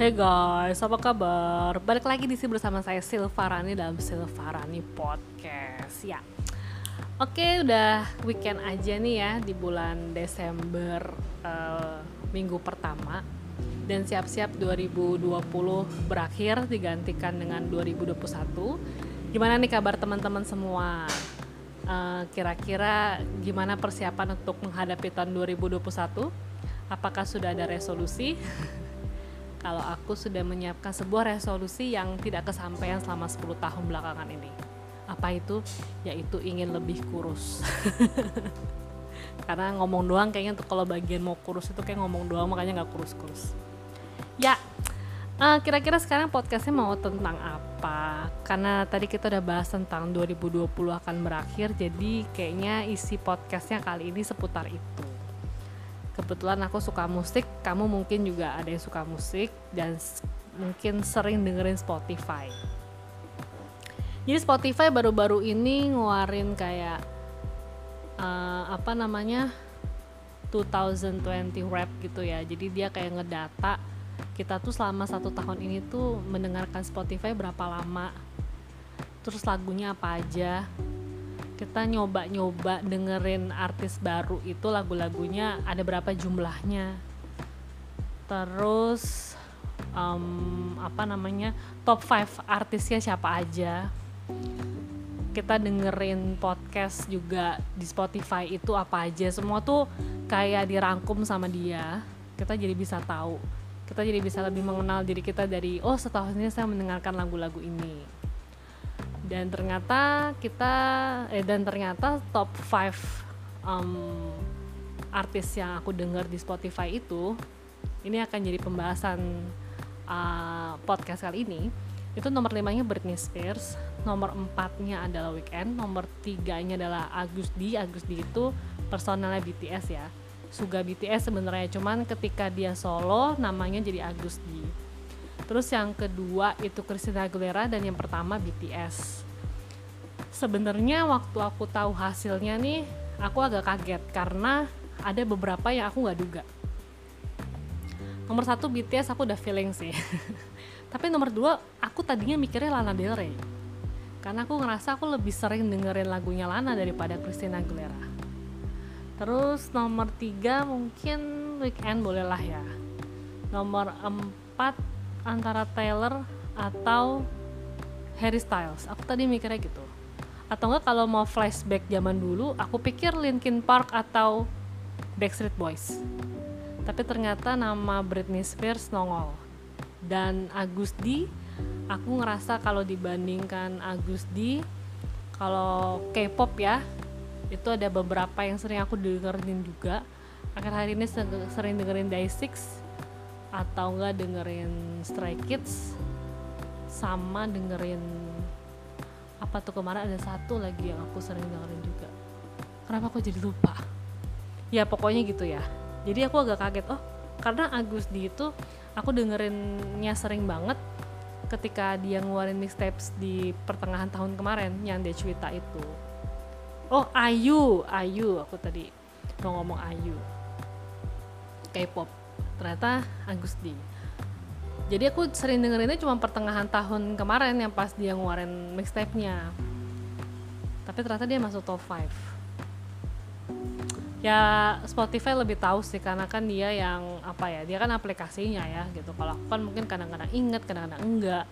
Hey guys, apa kabar? Balik lagi di sini bersama saya Silvarani dalam Silvarani Podcast. Ya, oke udah weekend aja nih ya di bulan Desember uh, minggu pertama dan siap-siap 2020 berakhir digantikan dengan 2021. Gimana nih kabar teman-teman semua? kira kira-kira gimana persiapan untuk menghadapi tahun 2021? Apakah sudah ada resolusi? kalau aku sudah menyiapkan sebuah resolusi yang tidak kesampaian selama 10 tahun belakangan ini. Apa itu? Yaitu ingin lebih kurus. Karena ngomong doang kayaknya untuk kalau bagian mau kurus itu kayak ngomong doang makanya nggak kurus-kurus. Ya, uh, kira-kira sekarang podcastnya mau tentang apa? Karena tadi kita udah bahas tentang 2020 akan berakhir, jadi kayaknya isi podcastnya kali ini seputar itu kebetulan aku suka musik kamu mungkin juga ada yang suka musik dan mungkin sering dengerin Spotify. Jadi Spotify baru-baru ini ngeluarin kayak uh, apa namanya 2020 rap gitu ya. Jadi dia kayak ngedata kita tuh selama satu tahun ini tuh mendengarkan Spotify berapa lama terus lagunya apa aja kita nyoba-nyoba dengerin artis baru itu lagu-lagunya ada berapa jumlahnya. Terus um, apa namanya top 5 artisnya siapa aja. Kita dengerin podcast juga di Spotify itu apa aja. Semua tuh kayak dirangkum sama dia. Kita jadi bisa tahu. Kita jadi bisa lebih mengenal diri kita dari oh setahun ini saya mendengarkan lagu-lagu ini dan ternyata kita eh dan ternyata top 5 um, artis yang aku dengar di Spotify itu ini akan jadi pembahasan uh, podcast kali ini. Itu nomor limanya Britney Spears nomor empatnya adalah Weekend nomor tiganya adalah Agus D. Agus D itu personalnya BTS ya. Suga BTS sebenarnya cuman ketika dia solo namanya jadi Agus D Terus yang kedua itu Christina Aguilera dan yang pertama BTS. Sebenarnya waktu aku tahu hasilnya nih, aku agak kaget karena ada beberapa yang aku nggak duga. Nomor satu BTS aku udah feeling sih. Tapi nomor dua aku tadinya mikirnya Lana Del Rey. Karena aku ngerasa aku lebih sering dengerin lagunya Lana daripada Christina Aguilera. Terus nomor tiga mungkin Weekend bolehlah ya. Nomor empat antara Taylor atau Harry Styles. Aku tadi mikirnya gitu. Atau enggak kalau mau flashback zaman dulu aku pikir Linkin Park atau Backstreet Boys. Tapi ternyata nama Britney Spears nongol. Dan Agus D aku ngerasa kalau dibandingkan Agus D kalau K-pop ya itu ada beberapa yang sering aku dengerin juga. Akhir hari ini sering dengerin Day6 atau enggak dengerin Stray Kids sama dengerin apa tuh kemarin ada satu lagi yang aku sering dengerin juga. Kenapa aku jadi lupa? Ya pokoknya gitu ya. Jadi aku agak kaget. Oh karena Agus di itu aku dengerinnya sering banget ketika dia ngeluarin mixtapes di pertengahan tahun kemarin yang dia cerita itu. Oh Ayu Ayu aku tadi mau ngomong Ayu. K-pop ternyata Agusti jadi aku sering dengerinnya cuma pertengahan tahun kemarin yang pas dia ngeluarin mixtape-nya. Tapi ternyata dia masuk top 5 ya Spotify lebih tahu sih karena kan dia yang apa ya dia kan aplikasinya ya gitu. Kalau aku kan mungkin kadang-kadang inget kadang-kadang enggak.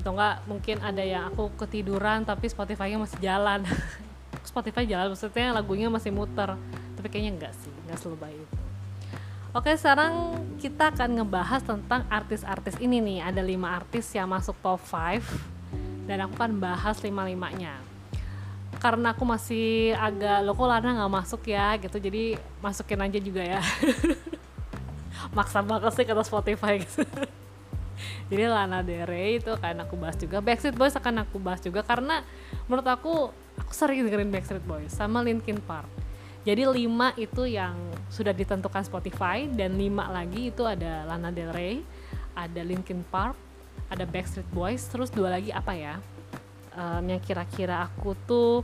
Atau enggak mungkin ada yang aku ketiduran tapi Spotify-nya masih jalan. Spotify jalan maksudnya lagunya masih muter. Tapi kayaknya enggak sih enggak selebay itu Oke, sekarang kita akan ngebahas tentang artis-artis ini nih. Ada lima artis yang masuk top 5 dan aku akan bahas lima-limanya. Karena aku masih agak lo kok Lana nggak masuk ya gitu, jadi masukin aja juga ya. Maksa banget sih kata Spotify gitu. jadi Lana Del itu akan aku bahas juga. Backstreet Boys akan aku bahas juga karena menurut aku aku sering dengerin Backstreet Boys sama Linkin Park jadi lima itu yang sudah ditentukan Spotify dan lima lagi itu ada Lana Del Rey, ada Linkin Park, ada Backstreet Boys, terus dua lagi apa ya? Um, yang kira-kira aku tuh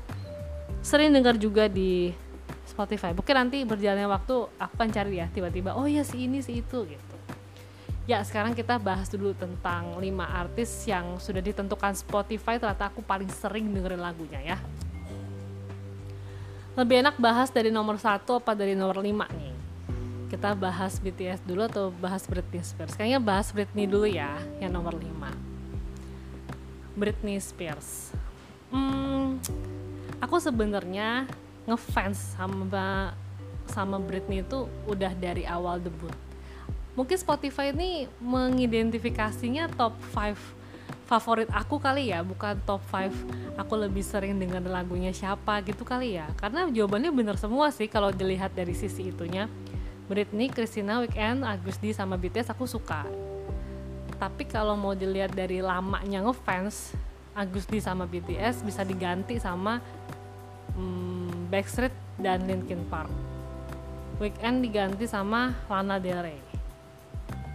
sering dengar juga di Spotify. Mungkin nanti berjalannya waktu aku akan cari ya tiba-tiba oh ya si ini si itu gitu. Ya sekarang kita bahas dulu tentang 5 artis yang sudah ditentukan Spotify ternyata aku paling sering dengerin lagunya ya. Lebih enak bahas dari nomor satu apa dari nomor 5 nih? Kita bahas BTS dulu atau bahas Britney Spears? Kayaknya bahas Britney dulu ya, yang nomor 5. Britney Spears. Hmm, aku sebenarnya ngefans sama sama Britney itu udah dari awal debut. Mungkin Spotify ini mengidentifikasinya top 5 favorit aku kali ya, bukan top 5 aku lebih sering dengar lagunya siapa gitu kali ya. Karena jawabannya bener semua sih kalau dilihat dari sisi itunya. Britney, Christina, Weekend, Agus D sama BTS aku suka. Tapi kalau mau dilihat dari lamanya ngefans, Agus D sama BTS bisa diganti sama hmm, Backstreet dan Linkin Park Weekend diganti sama Lana Del Rey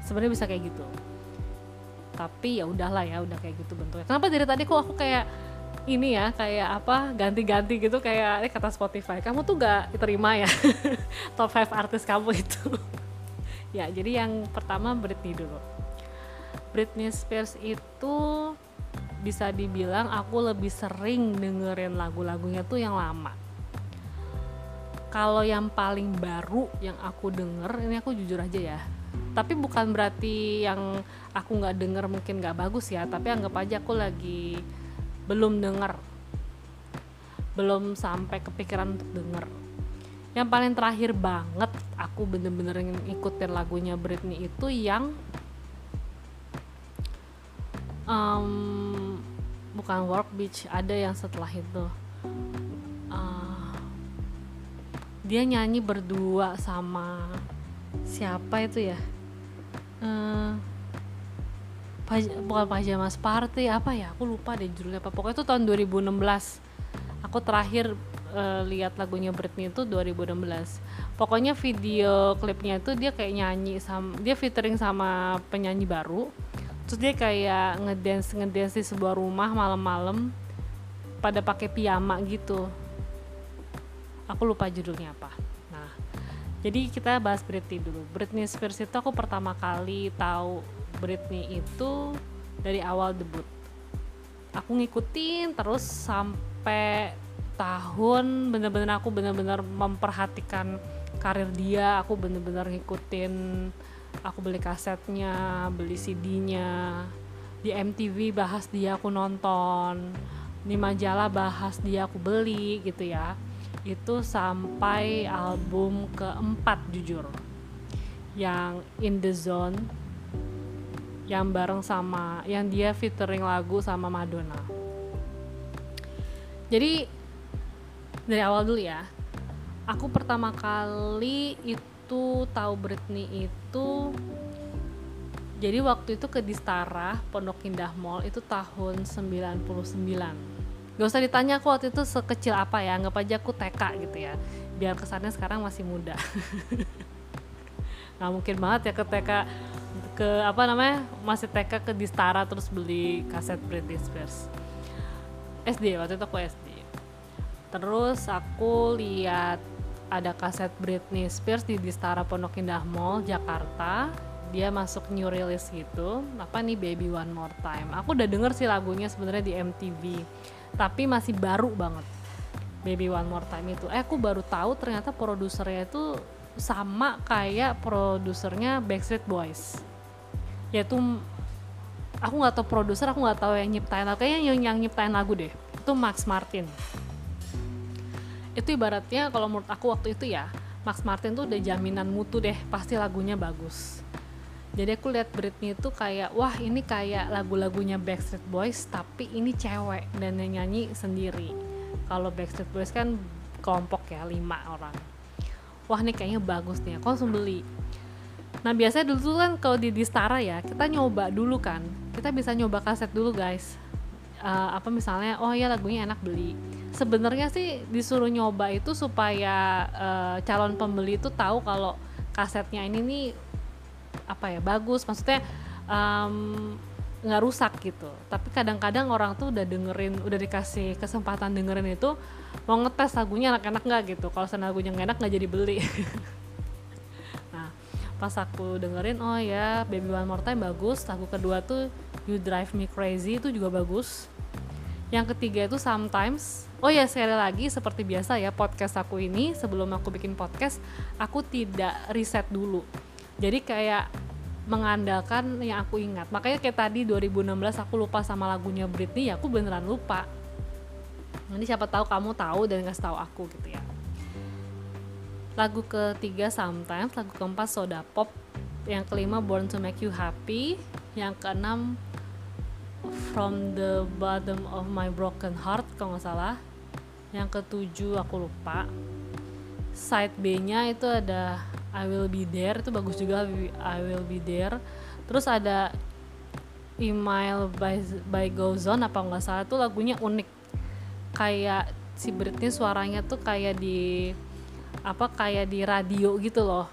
sebenarnya bisa kayak gitu tapi ya udahlah ya udah kayak gitu bentuknya. Kenapa dari tadi kok aku kayak ini ya kayak apa ganti-ganti gitu kayak eh, kata Spotify kamu tuh gak diterima ya top 5 artis kamu itu? Ya jadi yang pertama Britney dulu. Britney Spears itu bisa dibilang aku lebih sering dengerin lagu-lagunya tuh yang lama. Kalau yang paling baru yang aku denger ini aku jujur aja ya tapi bukan berarti yang aku nggak denger mungkin nggak bagus ya. Tapi anggap aja aku lagi belum denger. Belum sampai kepikiran untuk denger. Yang paling terakhir banget aku bener-bener ngikutin lagunya Britney itu yang um, bukan Work Beach ada yang setelah itu. Dia nyanyi berdua sama siapa itu ya uh, paj bukan pajamas party apa ya? Aku lupa deh judulnya apa. Pokoknya itu tahun 2016 aku terakhir uh, lihat lagunya Britney itu 2016 pokoknya video klipnya itu dia kayak nyanyi sama dia featuring sama penyanyi baru. Terus dia kayak ngedance ngedance di sebuah rumah malam-malam pada pakai piyama gitu. Aku lupa judulnya apa jadi kita bahas Britney dulu. Britney Spears itu aku pertama kali tahu Britney itu dari awal debut. Aku ngikutin terus sampai tahun bener-bener aku bener-bener memperhatikan karir dia. Aku bener-bener ngikutin aku beli kasetnya beli CD-nya di MTV bahas dia aku nonton. Di majalah bahas dia aku beli gitu ya itu sampai album keempat jujur. Yang In The Zone yang bareng sama yang dia featuring lagu sama Madonna. Jadi dari awal dulu ya aku pertama kali itu tahu Britney itu jadi waktu itu ke Distara Pondok Indah Mall itu tahun 99 gak usah ditanya aku waktu itu sekecil apa ya anggap aja aku TK gitu ya. Biar kesannya sekarang masih muda. Nggak mungkin banget ya ke TK ke apa namanya masih TK ke Distara terus beli kaset Britney Spears. SD waktu itu aku SD terus aku lihat ada kaset Britney Spears di Distara Pondok Indah Mall Jakarta. Dia masuk new release gitu. Apa nih Baby One More Time? Aku udah denger sih lagunya sebenarnya di MTV tapi masih baru banget. Baby One More Time itu. Eh aku baru tahu ternyata produsernya itu sama kayak produsernya Backstreet Boys. Yaitu aku nggak tahu produser aku nggak tahu yang nyiptain kayaknya yang, yang nyiptain lagu deh. Itu Max Martin. Itu ibaratnya kalau menurut aku waktu itu ya Max Martin tuh udah jaminan mutu deh pasti lagunya bagus jadi aku lihat Britney itu kayak wah ini kayak lagu-lagunya Backstreet Boys tapi ini cewek dan yang nyanyi sendiri. Kalau Backstreet Boys kan kelompok ya lima orang. Wah ini kayaknya bagus nih aku langsung beli. Nah biasanya dulu kan kalau di Distara ya kita nyoba dulu kan. Kita bisa nyoba kaset dulu guys. Uh, apa misalnya oh ya lagunya enak beli. Sebenarnya sih disuruh nyoba itu supaya uh, calon pembeli itu tahu kalau kasetnya ini nih apa ya bagus. Maksudnya um, nggak rusak gitu. Tapi kadang-kadang orang tuh udah dengerin udah dikasih kesempatan dengerin itu mau ngetes lagunya enak-enak nggak gitu. Kalau lagunya nggak enak nggak jadi beli. Nah pas aku dengerin oh ya Baby One More Time bagus. Lagu kedua tuh You Drive Me Crazy itu juga bagus. Yang ketiga itu Sometimes. Oh ya sekali lagi seperti biasa ya podcast aku ini sebelum aku bikin podcast aku tidak riset dulu jadi kayak mengandalkan yang aku ingat. Makanya kayak tadi 2016 aku lupa sama lagunya Britney ya aku beneran lupa. Nanti siapa tahu kamu tahu dan kasih tahu aku gitu ya. Lagu ketiga Sometimes, lagu keempat Soda Pop, yang kelima Born to Make You Happy, yang keenam From the Bottom of My Broken Heart kalau nggak salah, yang ketujuh aku lupa. Side B-nya itu ada I Will Be There, itu bagus juga I Will Be There. Terus ada Email by, by Gozon apa nggak salah itu lagunya unik. Kayak si Britney suaranya tuh kayak di apa kayak di radio gitu loh.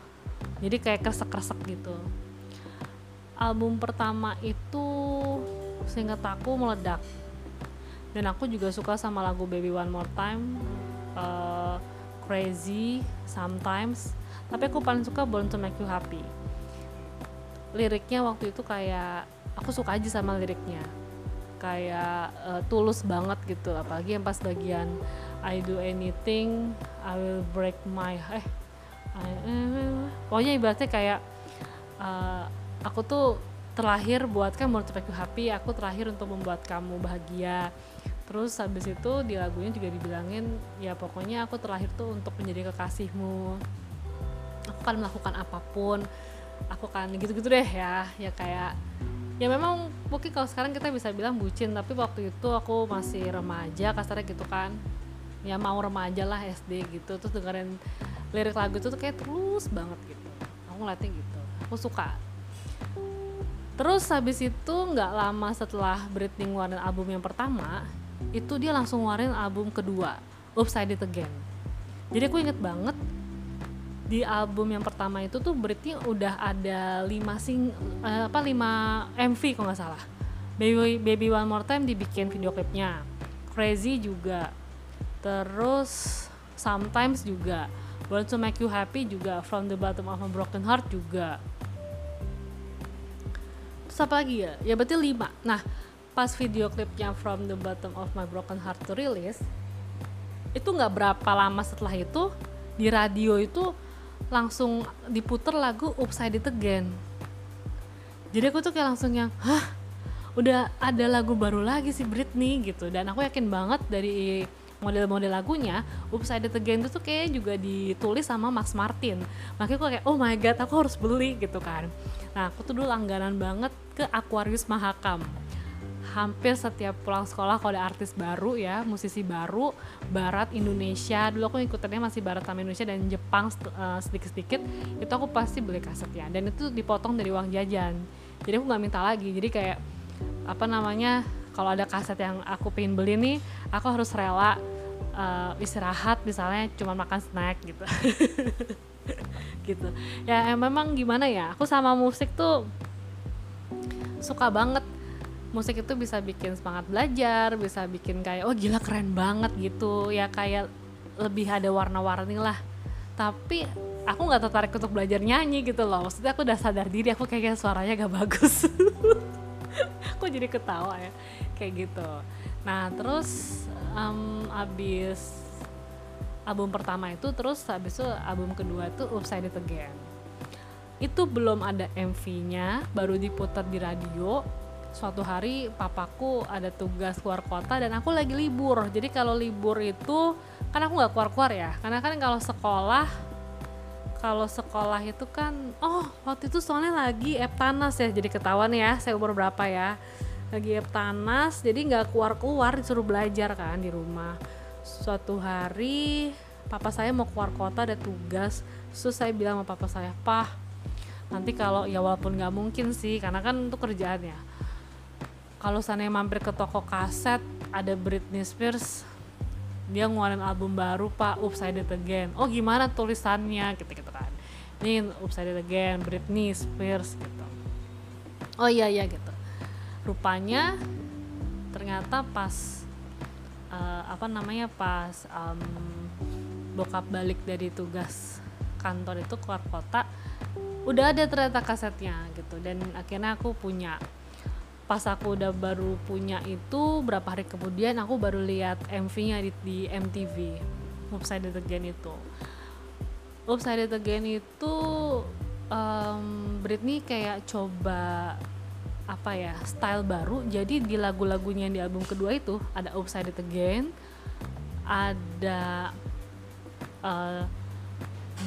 Jadi kayak kresek-kresek gitu. Album pertama itu seingat aku meledak. Dan aku juga suka sama lagu Baby One More Time uh, Crazy Sometimes tapi aku paling suka Born to Make You Happy. Liriknya waktu itu kayak aku suka aja sama liriknya. Kayak uh, tulus banget gitu apalagi yang pas bagian I do anything I will break my eh eh, pokoknya ibaratnya kayak uh, aku tuh terlahir buat kan mau you happy aku terlahir untuk membuat kamu bahagia. Terus habis itu di lagunya juga dibilangin ya pokoknya aku terlahir tuh untuk menjadi kekasihmu aku akan melakukan apa pun aku kan gitu-gitu deh ya ya kayak ya memang mungkin kalau sekarang kita bisa bilang bucin tapi waktu itu aku masih remaja kasarnya gitu kan. Ya mau remaja lah SD gitu terus dengerin lirik lagu itu tuh kayak terus banget gitu. Aku ngeliatnya gitu aku suka. Terus habis itu nggak lama setelah Britney ngeluarin album yang pertama itu dia langsung ngeluarin album kedua Upside It Again. Jadi aku inget banget di album yang pertama itu tuh Britney udah ada lima sing uh, apa lima MV kalau nggak salah. Baby Baby One More Time dibikin video klipnya. Crazy juga. Terus sometimes juga. Want to Make You Happy juga. From the Bottom of a Broken Heart juga. Terus apa lagi ya? Ya berarti lima. Nah pas video klipnya From the Bottom of My Broken Heart release itu nggak berapa lama setelah itu di radio itu langsung diputer lagu Upside It Again. Jadi aku tuh kayak langsung yang hah? Udah ada lagu baru lagi sih Britney gitu. Dan aku yakin banget dari model-model lagunya Upside Down Again itu tuh kayak juga ditulis sama Max Martin. Makanya aku kayak oh my god aku harus beli gitu kan. Nah aku tuh dulu langganan banget ke Aquarius Mahakam hampir setiap pulang sekolah kalau ada artis baru ya musisi baru barat Indonesia. Dulu aku ikutannya masih barat sama Indonesia dan Jepang uh, sedikit-sedikit. Itu aku pasti beli kasetnya. Dan itu dipotong dari uang jajan. Jadi aku nggak minta lagi. Jadi kayak apa namanya kalau ada kaset yang aku pengen beli nih aku harus rela uh, istirahat. Misalnya cuma makan snack gitu. Gitu. Ya memang gimana ya aku sama musik tuh suka banget musik itu bisa bikin semangat belajar bisa bikin kayak oh gila keren banget gitu. Ya kayak lebih ada warna-warni lah. Tapi aku nggak tertarik untuk belajar nyanyi gitu loh. Maksudnya aku udah sadar diri aku kayaknya suaranya gak bagus. Aku jadi ketawa ya? Kayak gitu. Nah terus um, abis album pertama itu terus habis itu album kedua itu Upside It Again. Itu belum ada MV-nya baru diputar di radio suatu hari papaku ada tugas keluar kota dan aku lagi libur. Jadi kalau libur itu kan aku nggak keluar-keluar ya. Karena kan kalau sekolah kalau sekolah itu kan oh waktu itu soalnya lagi Eptanas ya. Jadi ketahuan ya saya umur berapa ya. Lagi Eptanas jadi nggak keluar-keluar disuruh belajar kan di rumah. Suatu hari papa saya mau keluar kota ada tugas. Terus saya bilang sama papa saya pah nanti kalau ya walaupun nggak mungkin sih karena kan itu kerjaannya kalau sana mampir ke toko kaset ada Britney Spears dia ngeluarin album baru pak Upside Again. Oh gimana tulisannya? Gitu gitu kan. Ini Upside Again Britney Spears gitu. Oh iya iya gitu. Rupanya ternyata pas uh, apa namanya pas um, bokap balik dari tugas kantor itu keluar kota udah ada ternyata kasetnya gitu. Dan akhirnya aku punya pas aku udah baru punya itu berapa hari kemudian aku baru lihat MV-nya di, di MTV Upside Again itu. Upside Again itu um, Britney kayak coba apa ya style baru. Jadi di lagu-lagunya di album kedua itu ada Upside Again ada uh,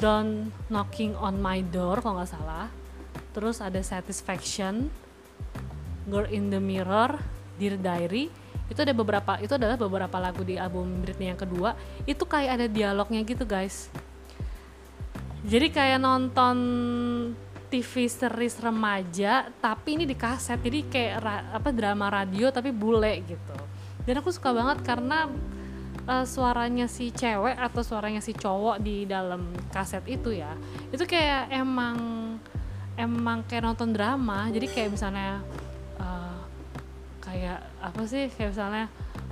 Don't Knocking on My Door kalau nggak salah. Terus ada Satisfaction Girl in the Mirror Dear Diary itu ada beberapa itu adalah beberapa lagu di album Britney yang kedua. Itu kayak ada dialognya gitu guys. Jadi kayak nonton TV series remaja tapi ini di kaset. Jadi kayak ra, apa drama radio tapi bule gitu. Dan aku suka banget karena uh, suaranya si cewek atau suaranya si cowok di dalam kaset itu ya. Itu kayak emang emang kayak nonton drama. Jadi kayak misalnya kayak apa sih kayak misalnya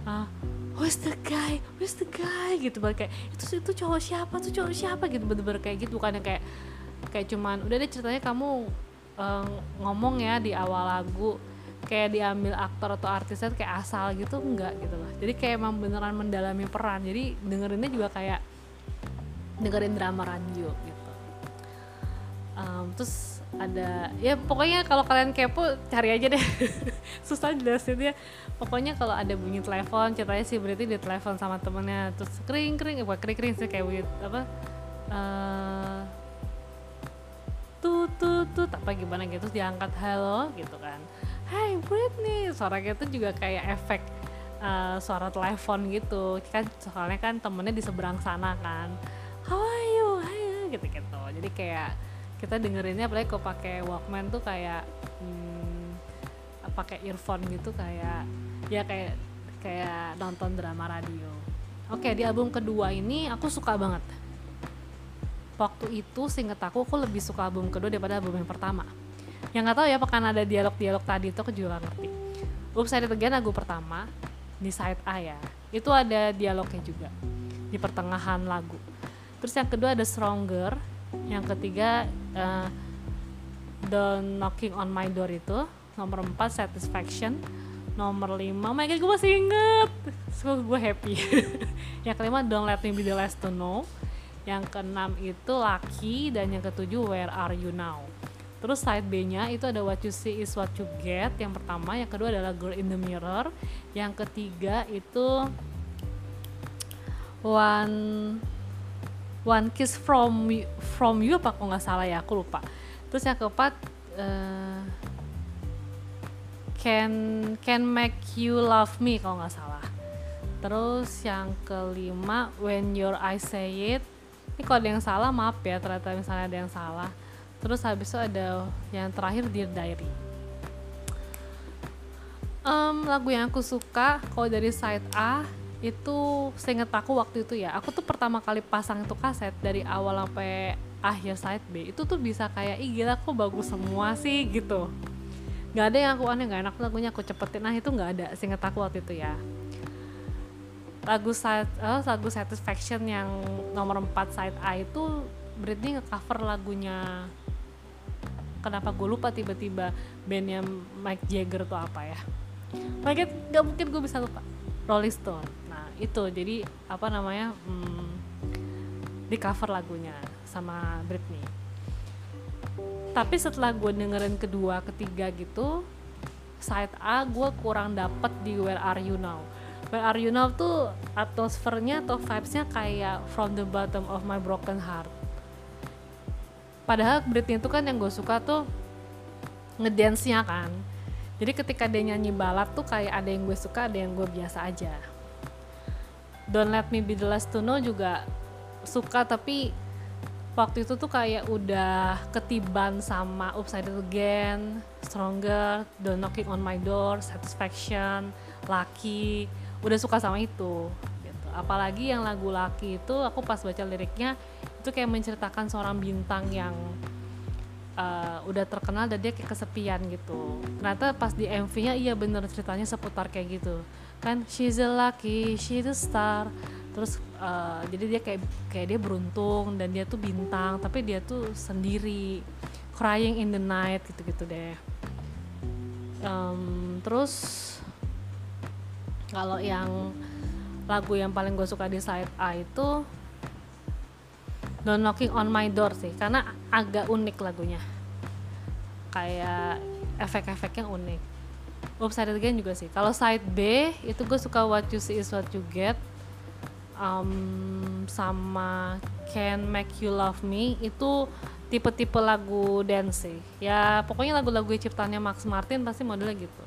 uh, who's the guy? Who's the guy? Gitu banget kayak itu itu cowok siapa? Tuh cowok siapa? Gitu bener-bener kayak gitu kan kayak kayak cuman udah deh ceritanya kamu uh, ngomong ya di awal lagu kayak diambil aktor atau artisnya kayak asal gitu enggak gitu loh. Jadi kayak emang beneran mendalami peran. Jadi dengerinnya juga kayak dengerin drama radio gitu. Um, terus ada ya pokoknya kalau kalian kepo cari aja deh susah jelasinnya pokoknya kalau ada bunyi telepon ceritanya sih berarti di telepon sama temennya terus kering kering eh, bukan kering kering sih kayak bunyi apa uh, tuh tuh tuh apa gimana gitu diangkat halo gitu kan. Hai Britney. Suaranya itu juga kayak efek uh, suara telepon gitu. Kan soalnya kan temennya di seberang sana kan. How are you? Hai gitu gitu jadi kayak kita dengerinnya apalagi kalau pakai Walkman tuh kayak pakai earphone gitu kayak ya kayak kayak nonton drama radio. Oke di album kedua ini aku suka banget. Waktu itu singkat aku aku lebih suka album kedua daripada album yang pertama. Yang nggak tahu ya apakah ada dialog-dialog tadi itu aku juga gak ngerti. Oops Did Again lagu pertama di side A ya. Itu ada dialognya juga di pertengahan lagu. Terus yang kedua ada Stronger yang ketiga uh, The Knocking on My Door itu nomor 4 Satisfaction. Nomor 5 oh my god gue masih inget. So gue happy. Yang kelima Don't Let Me Be The Last To Know. Yang keenam itu Lucky. Dan yang ketujuh Where Are You Now? Terus side B-nya itu ada What You See Is What You Get. Yang pertama, yang kedua adalah Girl in the Mirror, yang ketiga itu One One Kiss from from You apa? Kok nggak salah ya, aku lupa. Terus yang keempat uh, Can Can Make You Love Me kalau nggak salah. Terus yang kelima When Your Eyes Say It. Ini kalau ada yang salah maaf ya ternyata misalnya ada yang salah. Terus habis itu ada yang terakhir Dear Diary. Um, lagu yang aku suka kalau dari side A itu seinget aku waktu itu ya. Aku tuh pertama kali pasang itu kaset dari awal sampai akhir side B. Itu tuh bisa kayak ih gila kok bagus semua sih gitu nggak ada yang aku aneh nggak enak lagunya aku cepetin. Nah itu nggak ada seinget aku waktu itu ya. Lagu side uh, lagu satisfaction yang nomor 4 side A itu Britney ngecover lagunya. Kenapa gue lupa tiba-tiba bandnya Mike Jagger tuh apa ya. Mike gak mungkin gue bisa lupa. Rolling Stone. Nah itu. Jadi apa namanya hmm, di cover lagunya sama Britney tapi setelah gue dengerin kedua ketiga gitu side A gue kurang dapet di Where Are You Now. Where Are You Now tuh atmosfernya atau vibesnya kayak From the Bottom of My Broken Heart. Padahal Britney itu kan yang gue suka tuh ngedance-nya kan. Jadi ketika dia nyanyi balad tuh kayak ada yang gue suka ada yang gue biasa aja. Don't Let Me Be The Last To Know juga suka tapi waktu itu tuh kayak udah ketiban sama Upside Again, Stronger, Don't Knocking On My Door, Satisfaction, Lucky, udah suka sama itu gitu. Apalagi yang lagu Lucky itu aku pas baca liriknya itu kayak menceritakan seorang bintang yang uh, udah terkenal dan dia kayak kesepian gitu ternyata pas di MV-nya iya bener ceritanya seputar kayak gitu kan she's a lucky she's a star terus uh, jadi dia kayak kayak dia beruntung dan dia tuh bintang tapi dia tuh sendiri crying in the night gitu-gitu deh. Um, terus kalau yang lagu yang paling gue suka di side A itu Don't Knocking on My Door sih karena agak unik lagunya. Kayak efek-efeknya unik. Oops Side Again juga sih. Kalau side B itu gue suka What You See Is What You Get um, sama Can Make You Love Me itu tipe-tipe lagu dance sih ya pokoknya lagu-lagu ciptaannya Max Martin pasti modelnya gitu.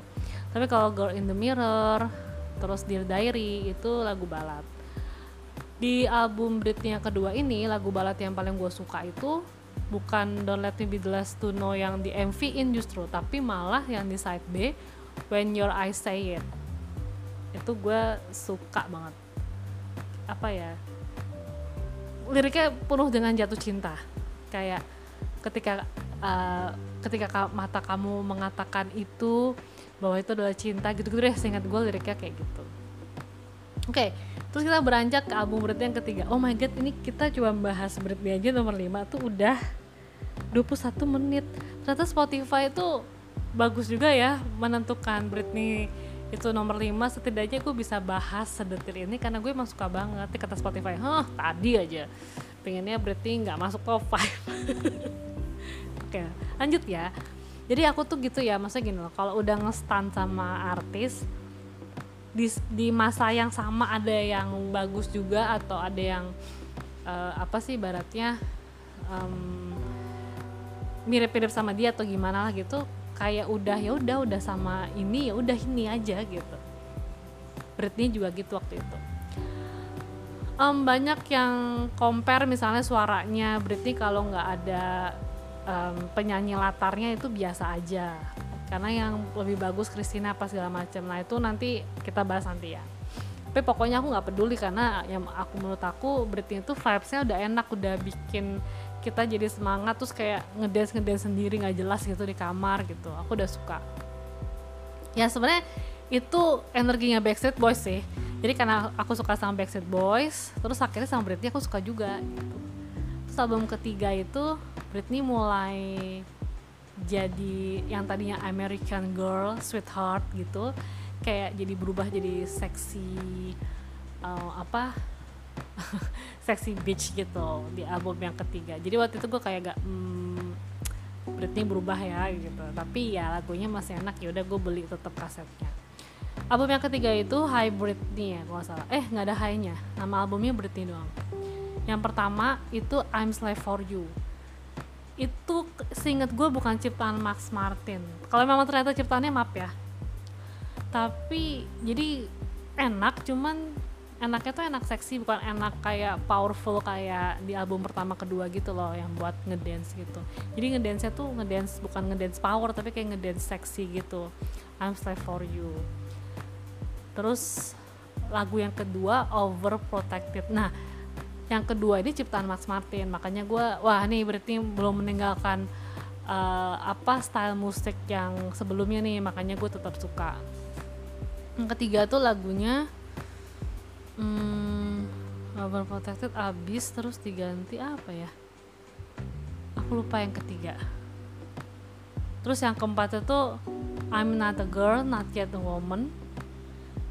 Tapi kalau Girl in the Mirror terus Dear Diary itu lagu balad. Di album Britney yang kedua ini lagu balad yang paling gue suka itu bukan Don't Let Me Be The Last To Know yang di MV in justru tapi malah yang di side B When Your Eyes Say It. Itu gue suka banget apa ya liriknya penuh dengan jatuh cinta. Kayak ketika uh, ketika mata kamu mengatakan itu bahwa itu adalah cinta gitu-gitu deh seingat gue liriknya kayak gitu. Oke okay, terus kita beranjak ke album Britney yang ketiga. Oh my god ini kita coba bahas Britney aja nomor 5 tuh udah 21 menit. Ternyata Spotify itu bagus juga ya menentukan Britney itu nomor 5 setidaknya gue bisa bahas sedetil ini karena gue emang suka banget. Kata Spotify hah tadi aja. Pengennya Britney nggak masuk top 5 oke lanjut ya. Jadi aku tuh gitu ya maksudnya gini loh kalau udah ngestan sama artis di, di masa yang sama ada yang bagus juga atau ada yang uh, apa sih baratnya um, mirip-mirip sama dia atau gimana lah gitu kayak udah ya udah udah sama ini ya udah ini aja gitu. Britney juga gitu waktu itu. Um, banyak yang compare misalnya suaranya Britney kalau nggak ada um, penyanyi latarnya itu biasa aja. Karena yang lebih bagus Christina apa segala macam. Nah itu nanti kita bahas nanti ya. Tapi pokoknya aku nggak peduli karena yang aku menurut aku Britney itu vibesnya udah enak udah bikin kita jadi semangat terus kayak ngedance ngedance sendiri nggak jelas gitu di kamar gitu. Aku udah suka. Ya sebenarnya itu energinya Backstreet Boys sih. Jadi karena aku suka sama Backstreet Boys terus akhirnya sama Britney aku suka juga gitu. Terus album ketiga itu Britney mulai jadi yang tadinya American Girl, Sweetheart gitu, kayak jadi berubah jadi seksi uh, apa seksi bitch gitu di album yang ketiga. Jadi waktu itu gue kayak gak hmm, Britney berubah ya gitu, tapi ya lagunya masih enak ya udah gue beli tetap kasetnya. Album yang ketiga itu High Britney ya kalau salah. Eh nggak ada high-nya. Nama albumnya Britney doang. Yang pertama itu I'm Slave for You itu seinget gue bukan ciptaan Max Martin kalau memang ternyata ciptaannya maaf ya tapi jadi enak cuman enaknya tuh enak seksi bukan enak kayak powerful kayak di album pertama kedua gitu loh yang buat ngedance gitu. Jadi ngedance nya tuh ngedance bukan ngedance power tapi kayak ngedance seksi gitu. I'm slave for you. Terus lagu yang kedua overprotected. Nah yang kedua ini ciptaan Max Martin. Makanya gue wah nih berarti belum meninggalkan uh, apa style musik yang sebelumnya nih. Makanya gue tetap suka. Yang ketiga tuh lagunya hmm, Overprotected abis terus diganti apa ya? Aku lupa yang ketiga. Terus yang keempat itu I'm not a girl not yet a woman.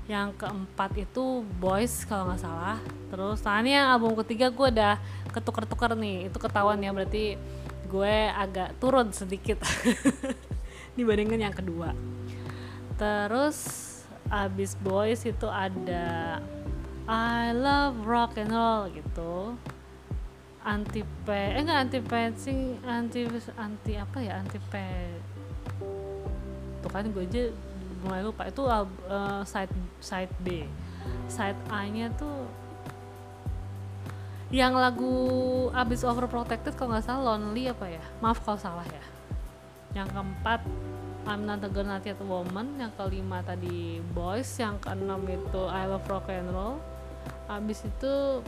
Yang keempat itu Boys kalau nggak salah. Terus nah ini yang album ketiga gue udah ketuker-tuker nih. Itu ketahuan ya berarti gue agak turun sedikit. Dibandingkan yang kedua. Terus abis Boys itu ada I love rock and roll gitu. Anti pe eh enggak anti sih anti anti apa ya anti pe tuh kan gue aja mulai lupa. Itu uh, side side B. Side A nya tuh yang lagu abis overprotected kalau nggak salah lonely apa ya? Maaf kalau salah ya. Yang keempat I'm not a girl not yet a woman. Yang kelima tadi boys. Yang keenam itu I love rock and roll abis itu